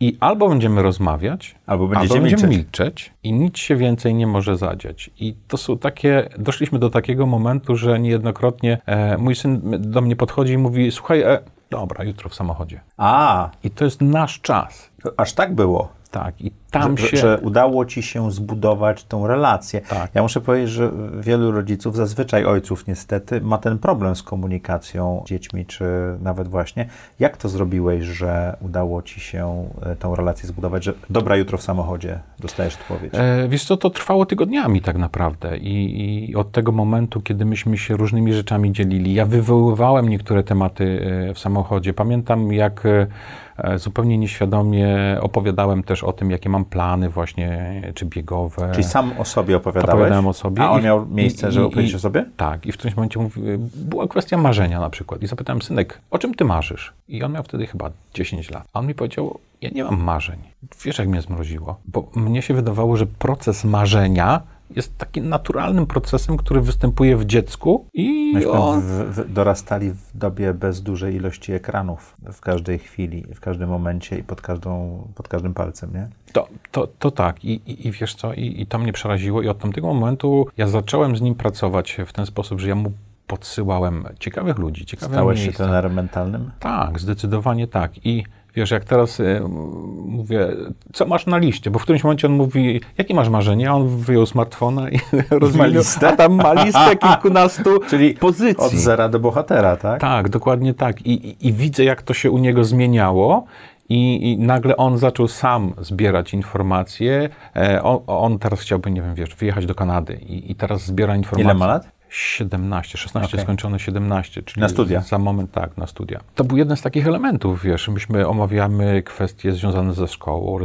I albo będziemy rozmawiać, Albo będziecie albo będziemy milczeć. milczeć i nic się więcej nie może zadziać. I to są takie, doszliśmy do takiego momentu, że niejednokrotnie e, mój syn do mnie podchodzi i mówi, słuchaj, e, dobra, jutro w samochodzie. A, I to jest nasz czas. aż tak było. Tak, i tam że, się... że udało ci się zbudować tą relację. Tak. Ja muszę powiedzieć, że wielu rodziców, zazwyczaj ojców niestety, ma ten problem z komunikacją z dziećmi, czy nawet właśnie. Jak to zrobiłeś, że udało ci się e, tą relację zbudować, że dobra, jutro w samochodzie dostajesz odpowiedź? E, wiesz co, to trwało tygodniami tak naprawdę I, i od tego momentu, kiedy myśmy się różnymi rzeczami dzielili, ja wywoływałem niektóre tematy e, w samochodzie. Pamiętam, jak e, zupełnie nieświadomie opowiadałem też o tym, jakie mam plany właśnie, czy biegowe. Czyli sam o sobie opowiadałeś? Opowiadałem o sobie. A on I- miał miejsce, i- żeby i- opowiedzieć o sobie? Tak, i w którymś momencie mówi, była kwestia marzenia na przykład. I zapytałem, synek, o czym ty marzysz? I on miał wtedy chyba 10 lat. A on mi powiedział, ja nie mam marzeń. Wiesz, jak mnie zmroziło? Bo mnie się wydawało, że proces marzenia jest takim naturalnym procesem, który występuje w dziecku i Myśmy on... w, w, dorastali w dobie bez dużej ilości ekranów w każdej chwili, w każdym momencie i pod, każdą, pod każdym palcem, nie? To, to, to tak. I, i, I wiesz co, I, i to mnie przeraziło i od tamtego momentu ja zacząłem z nim pracować w ten sposób, że ja mu podsyłałem ciekawych ludzi, ciekawe Stałeś się miejsca. trenerem mentalnym? Tak, zdecydowanie tak. I wiesz, jak teraz y, mówię, co masz na liście? Bo w którymś momencie on mówi, jakie masz marzenie? A on wyjął smartfona i rozmawiał, listę? a tam ma listę kilkunastu Czyli pozycji. Od zera do bohatera, tak? Tak, dokładnie tak. I, i, I widzę, jak to się u niego zmieniało. I, I nagle on zaczął sam zbierać informacje. E, on, on teraz chciałby, nie wiem, wiesz, wyjechać do Kanady i, i teraz zbiera informacje. Ile ma lat? 17, 16 Okej. skończone 17, czyli Na studia. za moment tak, na studia. To był jeden z takich elementów, wiesz, myśmy omawiamy kwestie związane ze szkołą,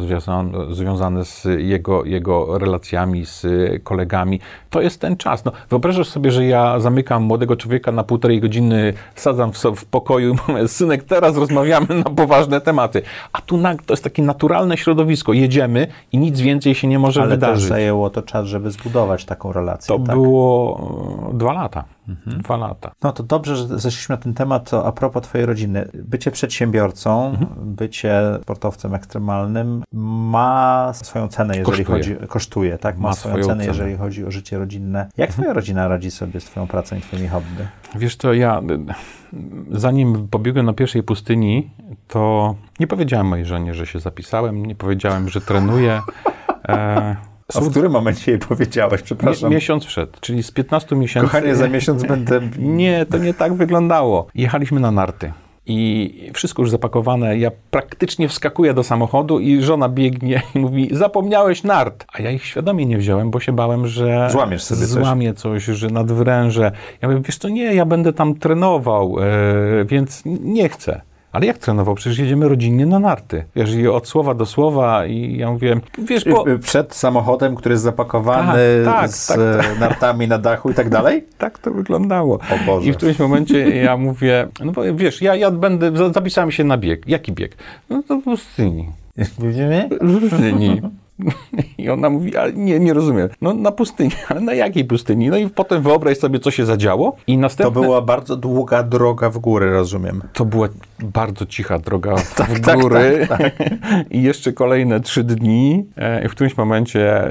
związane z jego, jego relacjami z kolegami. To jest ten czas. No, wyobrażasz sobie, że ja zamykam młodego człowieka na półtorej godziny, sadzam w, w pokoju i mówię, synek, teraz rozmawiamy na poważne tematy. A tu nag- to jest takie naturalne środowisko. Jedziemy i nic więcej się nie może Ale wydarzyć. zajęło to czas, żeby zbudować taką relację. To tak? było dwa lata. Dwa lata. No to dobrze, że zeszliśmy na ten temat. To a propos twojej rodziny. Bycie przedsiębiorcą, Mhm. bycie sportowcem ekstremalnym ma swoją cenę, jeżeli Kosztuje. chodzi... Kosztuje, tak? Ma, Ma swoją, cenę, cenę. Mhm. jeżeli chodzi o życie rodzinne. Jak twoja rodzina radzi sobie z twoją pracą i twoimi hobby? Wiesz co, ja zanim pobiegłem na pierwszej pustyni, to nie powiedziałem mojej żonie, że się zapisałem, nie powiedziałem, że trenuję. E, A w którym momencie jej powiedziałeś? Przepraszam. miesiąc wszedł, czyli z 15 miesięcy. Kochanie, za miesiąc będę... Nie, to nie tak wyglądało. Jechaliśmy na narty. I wszystko już zapakowane. Ja praktycznie wskakuję do samochodu i żona biegnie i mówi, zapomniałeś nart. A ja ich świadomie nie wziąłem, bo się bałem, że Złamiesz sobie coś. złamię coś, że nadwrężę. Ja mówię, wiesz co, nie, ja będę tam trenował, e, więc nie chcę. Ale jak trenował? Przecież jedziemy rodzinnie na narty. Wiesz, i od słowa do słowa i ja mówię, wiesz, bo... Przed samochodem, który jest zapakowany Tak, tak, z tak, e, nartami na dachu i tak dalej? Tak to wyglądało. O Boże. I w którymś momencie ja mówię, no bo wiesz, ja, ja będę, za- zapisałem się na bieg. Jaki bieg? No to pustyni. Widzimy? Pustyni. I ona mówi, ale nie, nie rozumiem. No na pustyni, ale na jakiej pustyni? No i potem wyobraź sobie, co się zadziało. I To następne... była bardzo długa droga w górę, rozumiem. To była bardzo cicha droga w tak, tak, góry i jeszcze kolejne trzy dni. E, I w którymś momencie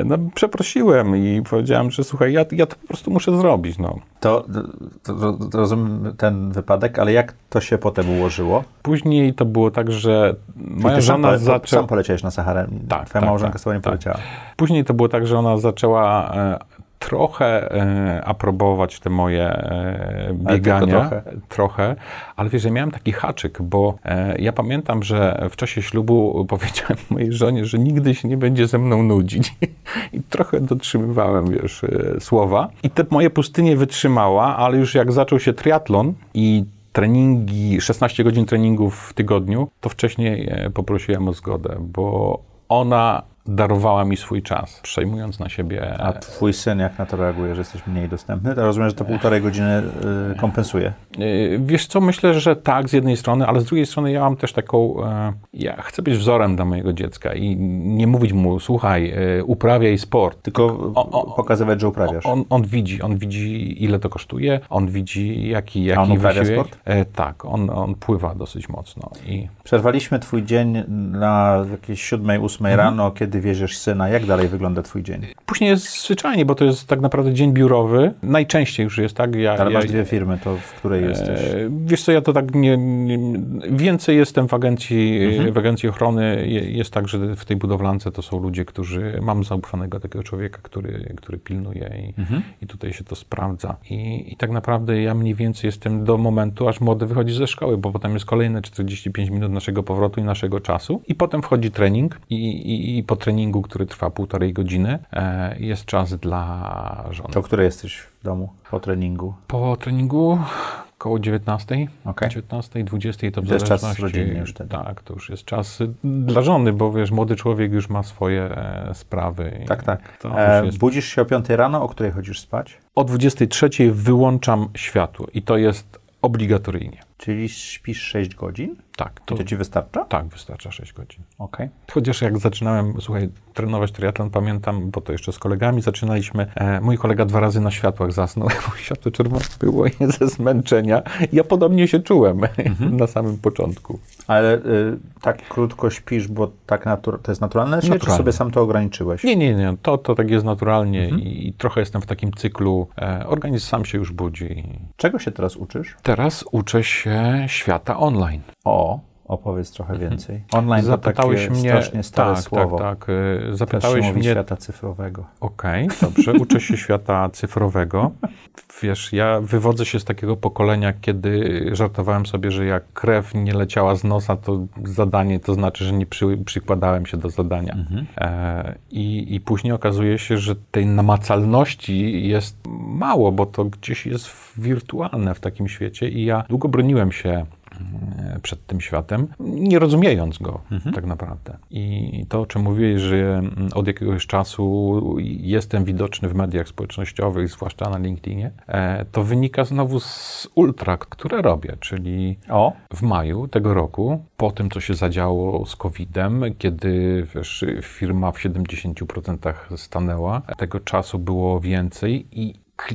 e, no, przeprosiłem i powiedziałem, że słuchaj, ja, ja to po prostu muszę zrobić. No. To, to, to, to rozumiem ten wypadek, ale jak to się potem ułożyło? Później to było tak, że moja Ty sam, żona pole, zaczęła... sam poleciałeś na Saharę. Tak, Twoja tak, małżonka tak, tobą nie tak. poleciała. Później to było tak, że ona zaczęła e, trochę e, aprobować te moje tylko biegania. trochę? trochę. Ale wiesz, ja miałem taki haczyk, bo ja pamiętam, że w czasie ślubu powiedziałem mojej żonie, że nigdy się nie będzie ze mną nudzić. I trochę dotrzymywałem, wiesz, słowa. I te moje pustynie wytrzymała, ale już jak zaczął się triatlon i treningi, 16 godzin treningów w tygodniu, to wcześniej poprosiłem o zgodę, bo ona darowała mi swój czas, przejmując na siebie. A twój syn jak na to reaguje, że jesteś mniej dostępny? To rozumiem, że to półtorej godziny y, kompensuje. Y, Wiesz co, myślę, że tak z jednej strony, ale z drugiej strony ja mam też taką, e, ja chcę być wzorem dla mojego dziecka i nie mówić mu, słuchaj, e, uprawiaj sport. Tylko O, o, pokazywać, że uprawiasz. On, on widzi, on widzi ile to kosztuje, on widzi jaki, jaki on uprawia wysiłek. sport? E, tak, on, on pływa dosyć mocno i Przerwaliśmy twój dzień na jakieś siódmej, ósmej Mhm. rano, kiedy wieziesz syna. Jak dalej wygląda twój dzień? później jest zwyczajnie, bo to jest tak naprawdę dzień biurowy. Najczęściej już jest tak. Ja, Ale ja, masz dwie firmy, to w której jesteś? E, Wiesz co, ja to tak nie, nie więcej jestem w agencji, Mhm. w agencji ochrony. Je- Jest tak, że w tej budowlance to są ludzie, którzy, mam zaufanego takiego człowieka, który, który pilnuje i, Mhm. i tutaj się to sprawdza. I, I tak naprawdę ja mniej więcej jestem do momentu, aż młody wychodzi ze szkoły, bo potem jest kolejne 45 minut naszego powrotu i naszego czasu. I potem wchodzi trening i, i, i po treningu, który trwa półtorej godziny, e, jest czas dla żony. To o której jesteś w domu po treningu? Po treningu koło 19, Okej. 19, 20 to w To jest czas rodzinny już wtedy. Tak, to już jest czas dla żony, bo wiesz, młody człowiek już ma swoje e, sprawy. Tak, tak. E, jest... budzisz się o 5 rano, o której chodzisz spać? O 23 wyłączam światło i to jest obligatoryjnie. Czyli śpisz 6 godzin? Tak, To, to, to ci wystarcza? tak, wystarcza 6 godzin. Okej. Chociaż jak zaczynałem, słuchaj, trenować triatlon, pamiętam, bo to jeszcze z kolegami zaczynaliśmy, e, mój kolega dwa razy na światłach zasnął, bo światło czerwone było i ze zmęczenia. Ja podobnie się czułem na samym początku. Ale y, tak krótko śpisz, bo tak natur- to jest naturalne, czy, czy Naturalne. sobie sam to ograniczyłeś? Nie, nie, nie, to, to tak jest naturalnie i, i trochę jestem w takim cyklu, e, organizm sam się już budzi. Czego się teraz uczysz? Teraz uczę się świata online. O, opowiedz trochę więcej. Online Zapytałeś to mnie, strasznie stare tak, słowo. tak, tak, zapytałeś mnie, świata cyfrowego. Okej, dobrze, uczę się świata cyfrowego. Wiesz, ja wywodzę się z takiego pokolenia, kiedy żartowałem sobie, że jak krew nie leciała z nosa, to zadanie to znaczy, że nie przy, przykładałem się do zadania. E, i, I później okazuje się, że tej namacalności jest mało, bo to gdzieś jest wirtualne w takim świecie i ja długo broniłem się przed tym światem, nie rozumiejąc go tak naprawdę. I to, o czym mówiłeś, że mm, od jakiegoś czasu jestem widoczny w mediach społecznościowych, zwłaszcza na LinkedInie, e, to wynika znowu z ultra, które robię, czyli O, w maju tego roku, po tym, co się zadziało z COVID-em, kiedy wiesz, firma w 70% stanęła, tego czasu było więcej i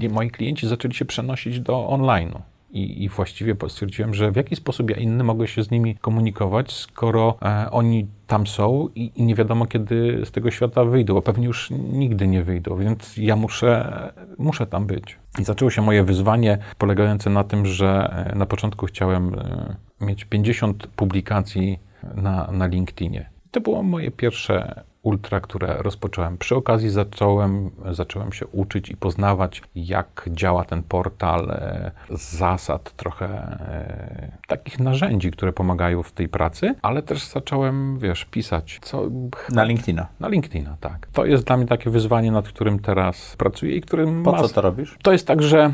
moi klienci zaczęli się przenosić do online'u. I, I właściwie stwierdziłem, że w jaki sposób ja inny mogę się z nimi komunikować, skoro e, oni tam są i, i nie wiadomo, kiedy z tego świata wyjdą, bo pewnie już nigdy nie wyjdą, więc ja muszę, muszę tam być. I zaczęło się moje wyzwanie polegające na tym, że e, na początku chciałem e, mieć 50 publikacji na, na LinkedInie. To było moje pierwsze ultra, które rozpocząłem. Przy okazji zacząłem, zacząłem się uczyć i poznawać, jak działa ten portal, e, zasad, trochę e, takich narzędzi, które pomagają w tej pracy, ale też zacząłem, wiesz, pisać. Co, na LinkedIna. na LinkedIna, tak. To jest dla mnie takie wyzwanie, nad którym teraz pracuję i którym Po ma- co to robisz? to jest tak, że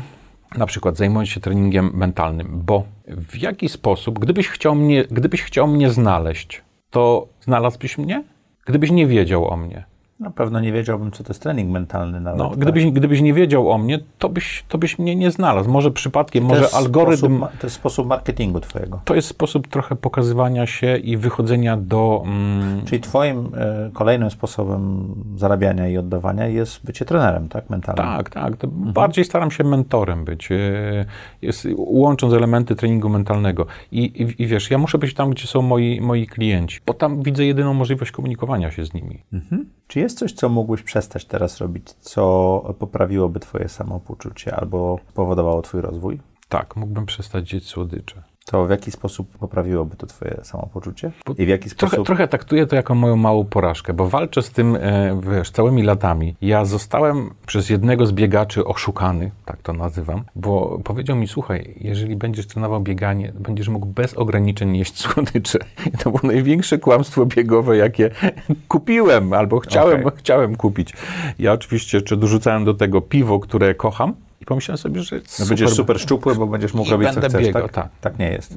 na przykład zajmując się treningiem mentalnym, bo w jaki sposób, gdybyś chciał mnie, gdybyś chciał mnie znaleźć, to znalazłbyś mnie? Gdybyś nie wiedział o mnie. Na pewno nie wiedziałbym, co to jest trening mentalny nawet. No, tak? gdybyś, gdybyś nie wiedział o mnie, to byś, to byś mnie nie znalazł. Może przypadkiem, może algorytm. Sposób, to jest sposób marketingu twojego. To jest sposób trochę pokazywania się i wychodzenia do. Mm, Czyli twoim e, kolejnym sposobem zarabiania i oddawania jest bycie trenerem, tak? Mentalnym. Tak, tak. To Bardziej staram się mentorem być, e, jest, łącząc elementy treningu mentalnego. I, i, I wiesz, ja muszę być tam, gdzie są moi, moi klienci, bo tam widzę jedyną możliwość komunikowania się z nimi. Czy jest coś, co mógłbyś przestać teraz robić, co poprawiłoby twoje samopoczucie albo powodowało twój rozwój? Tak, mógłbym przestać jeść słodycze. To w jaki sposób poprawiłoby to twoje samopoczucie? I w jaki Trochę, sposób... trochę traktuję to jako moją małą porażkę, bo walczę z tym e, wiesz, całymi latami. Ja zostałem przez jednego z biegaczy oszukany, tak to nazywam, bo powiedział mi, słuchaj, jeżeli będziesz trenował bieganie, będziesz mógł bez ograniczeń jeść słodycze. I to było największe kłamstwo biegowe, jakie kupiłem albo chciałem, Okej. chciałem kupić. Ja oczywiście jeszcze dorzucałem do tego piwo, które kocham, I pomyślałem sobie, że no będziesz super szczupły, bo będziesz mógł robić co chcesz, biegał, tak? tak? Tak nie jest.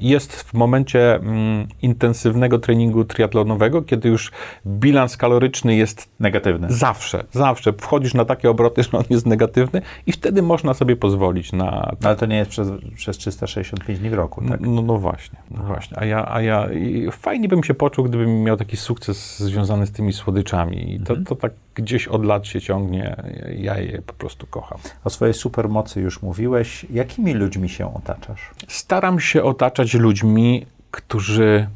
Jest w momencie mm, intensywnego treningu triatlonowego, kiedy już bilans kaloryczny jest negatywny. Zawsze, zawsze. Wchodzisz na takie obroty, że on jest negatywny i wtedy można sobie pozwolić na... No, ale to nie jest przez, przez 365 dni w roku, tak? No, no właśnie, no właśnie. A ja, a ja fajnie bym się poczuł, gdybym miał taki sukces związany z tymi słodyczami. I to, mhm. to tak gdzieś od lat się ciągnie. Ja je po prostu kocham. O swojej supermocy już mówiłeś. Jakimi ludźmi się otaczasz? Staram się otaczać ludźmi, którzy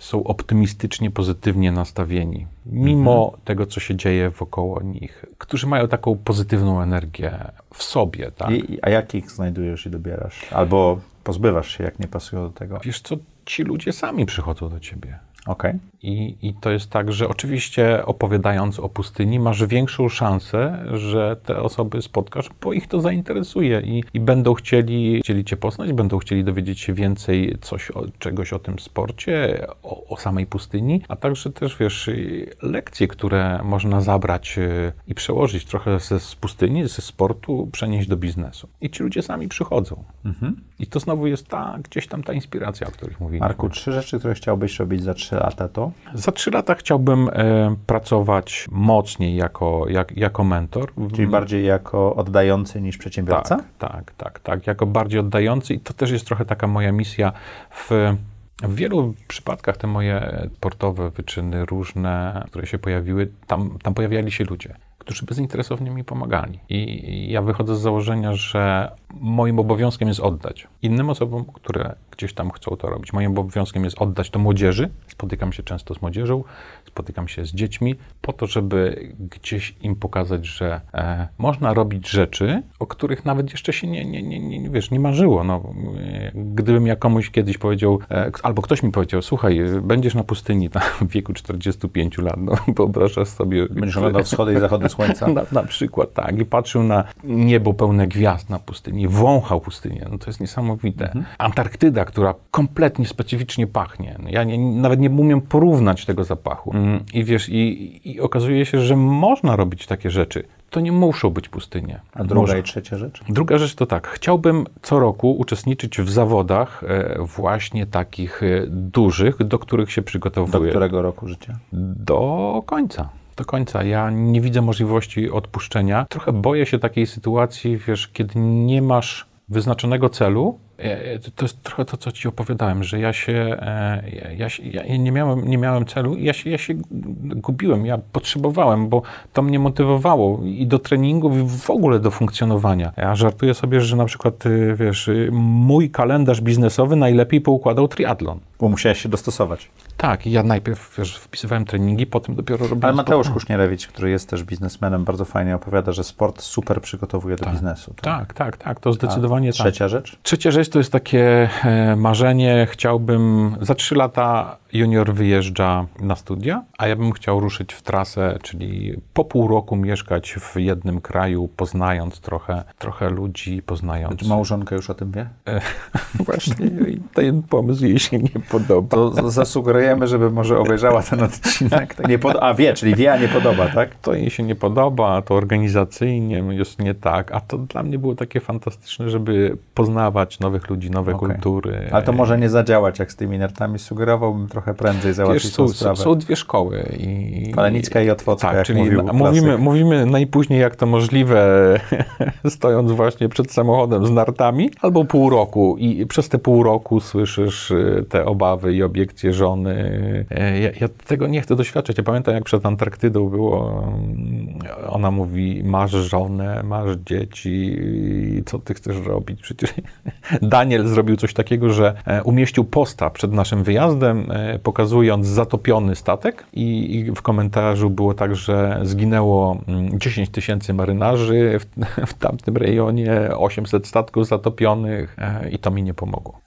są optymistycznie, pozytywnie nastawieni, mimo mhm. tego, co się dzieje wokoło nich, którzy mają taką pozytywną energię w sobie. Tak? I, a jakich znajdujesz i dobierasz? Albo pozbywasz się, jak nie pasują do tego? Wiesz co, ci ludzie sami przychodzą do ciebie. Okay. I, I to jest tak, że oczywiście opowiadając o pustyni, masz większą szansę, że te osoby spotkasz, bo ich to zainteresuje i, i będą chcieli, chcieli Cię poznać, będą chcieli dowiedzieć się więcej coś o, czegoś o tym sporcie, o, o samej pustyni, a także też, wiesz, lekcje, które można zabrać y, i przełożyć trochę ze, z pustyni, ze sportu, przenieść do biznesu. I ci ludzie sami przychodzą. Mhm. I to znowu jest ta, gdzieś tam ta inspiracja, o której mówiliśmy. Marku, trzy rzeczy, które chciałbyś robić za trzy lata, to? Za trzy lata chciałbym e, pracować mocniej jako, jak, jako mentor. Czyli bardziej jako oddający niż przedsiębiorca? Tak, tak, tak, tak. Jako bardziej oddający i to też jest trochę taka moja misja w w wielu przypadkach te moje portowe wyczyny różne, które się pojawiły, tam, tam pojawiali się ludzie którzy bezinteresownie mi pomagali. I ja wychodzę z założenia, że moim obowiązkiem jest oddać innym osobom, które gdzieś tam chcą to robić. Moim obowiązkiem jest oddać to młodzieży. Spotykam się często z młodzieżą, spotykam się z dziećmi, po to, żeby gdzieś im pokazać, że e, można robić rzeczy, o których nawet jeszcze się nie, nie, nie, nie, wiesz, nie marzyło. No, gdybym ja komuś kiedyś powiedział, e, albo ktoś mi powiedział, słuchaj, będziesz na pustyni tam, w wieku 45 lat, no wyobrażasz sobie... Będziesz oglądał wschody i zachody słońca. Na, na przykład, tak. I patrzył na niebo pełne gwiazd na pustyni, wąchał pustynię. No to jest niesamowite. Mhm. Antarktyda, która kompletnie specyficznie pachnie. No ja nie, nawet nie umiem porównać tego zapachu. Mm, I wiesz, i, i okazuje się, że można robić takie rzeczy to nie muszą być pustynie. A druga Może. i trzecia rzecz? Druga rzecz to tak. Chciałbym co roku uczestniczyć w zawodach e, właśnie takich e, dużych, do których się przygotowuję. Do którego roku życia? Do końca do końca. Ja nie widzę możliwości odpuszczenia. Trochę boję się takiej sytuacji, wiesz, kiedy nie masz wyznaczonego celu, e, to jest trochę to, co ci opowiadałem, że ja się, e, ja, się, ja nie, miałem, nie miałem celu i ja się, ja się gubiłem, ja potrzebowałem, bo to mnie motywowało i do treningu, i w ogóle do funkcjonowania. Ja żartuję sobie, że na przykład, y, wiesz, mój kalendarz biznesowy najlepiej poukładał triatlon. Bo musiałeś się dostosować. Tak, ja najpierw wiesz, wpisywałem treningi, potem dopiero robiłem Ale Mateusz sport. Kuśnierewicz, który jest też biznesmenem, bardzo fajnie opowiada, że sport super przygotowuje do tak, biznesu. Tak, tak, tak, tak to zdecydowanie A trzecia tak. rzecz? Trzecia rzecz to jest takie e, marzenie, chciałbym, za trzy lata junior wyjeżdża na studia, a ja bym chciał ruszyć w trasę, czyli po pół roku mieszkać w jednym kraju, poznając trochę, trochę ludzi, poznając... Czy małżonka już o tym wie? E, właśnie, ten pomysł jej się nie podoba. To zasugerujemy, żeby może obejrzała ten odcinek. Tak nie pod... A wie, czyli wie, a nie podoba, tak? To jej się nie podoba, to organizacyjnie jest nie tak, a to dla mnie było takie fantastyczne, żeby poznawać nowych ludzi, nowe okay. kultury. Ale to może nie zadziałać jak z tymi nertami. Sugerowałbym trochę prędzej załatwić Wiesz, są, sprawę. Są dwie szkoły. I, Falenicka i Otwocka, tak, jak czyli mówił mówimy, mówimy najpóźniej jak to możliwe, stojąc właśnie przed samochodem z nartami, albo pół roku i przez te pół roku słyszysz y, te obawy i obiekcje żony. E, ja, ja tego nie chcę doświadczać. Ja pamiętam, jak przed Antarktydą było, mm, ona mówi, masz żonę, masz dzieci, co ty chcesz robić? Przecież Daniel zrobił coś takiego, że e, umieścił posta przed naszym wyjazdem, e, pokazując zatopiony statek i, i w komentarzu było tak, że zginęło 10 mm, tysięcy marynarzy w, w tamtym rejonie, 800 statków zatopionych i to mi nie pomogło.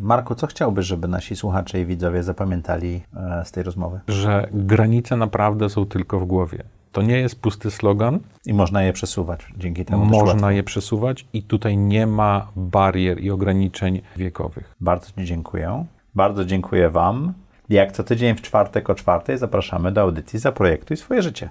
Marku, co chciałbyś, żeby nasi słuchacze i widzowie zapamiętali e, z tej rozmowy? Że granice naprawdę są tylko w głowie. To nie jest pusty slogan. I można je przesuwać dzięki temu. Można je przesuwać i tutaj nie ma barier i ograniczeń wiekowych. Bardzo Ci dziękuję. Bardzo dziękuję Wam. Jak co tydzień w czwartek o czwartej zapraszamy do audycji Zaprojektuj swoje życie.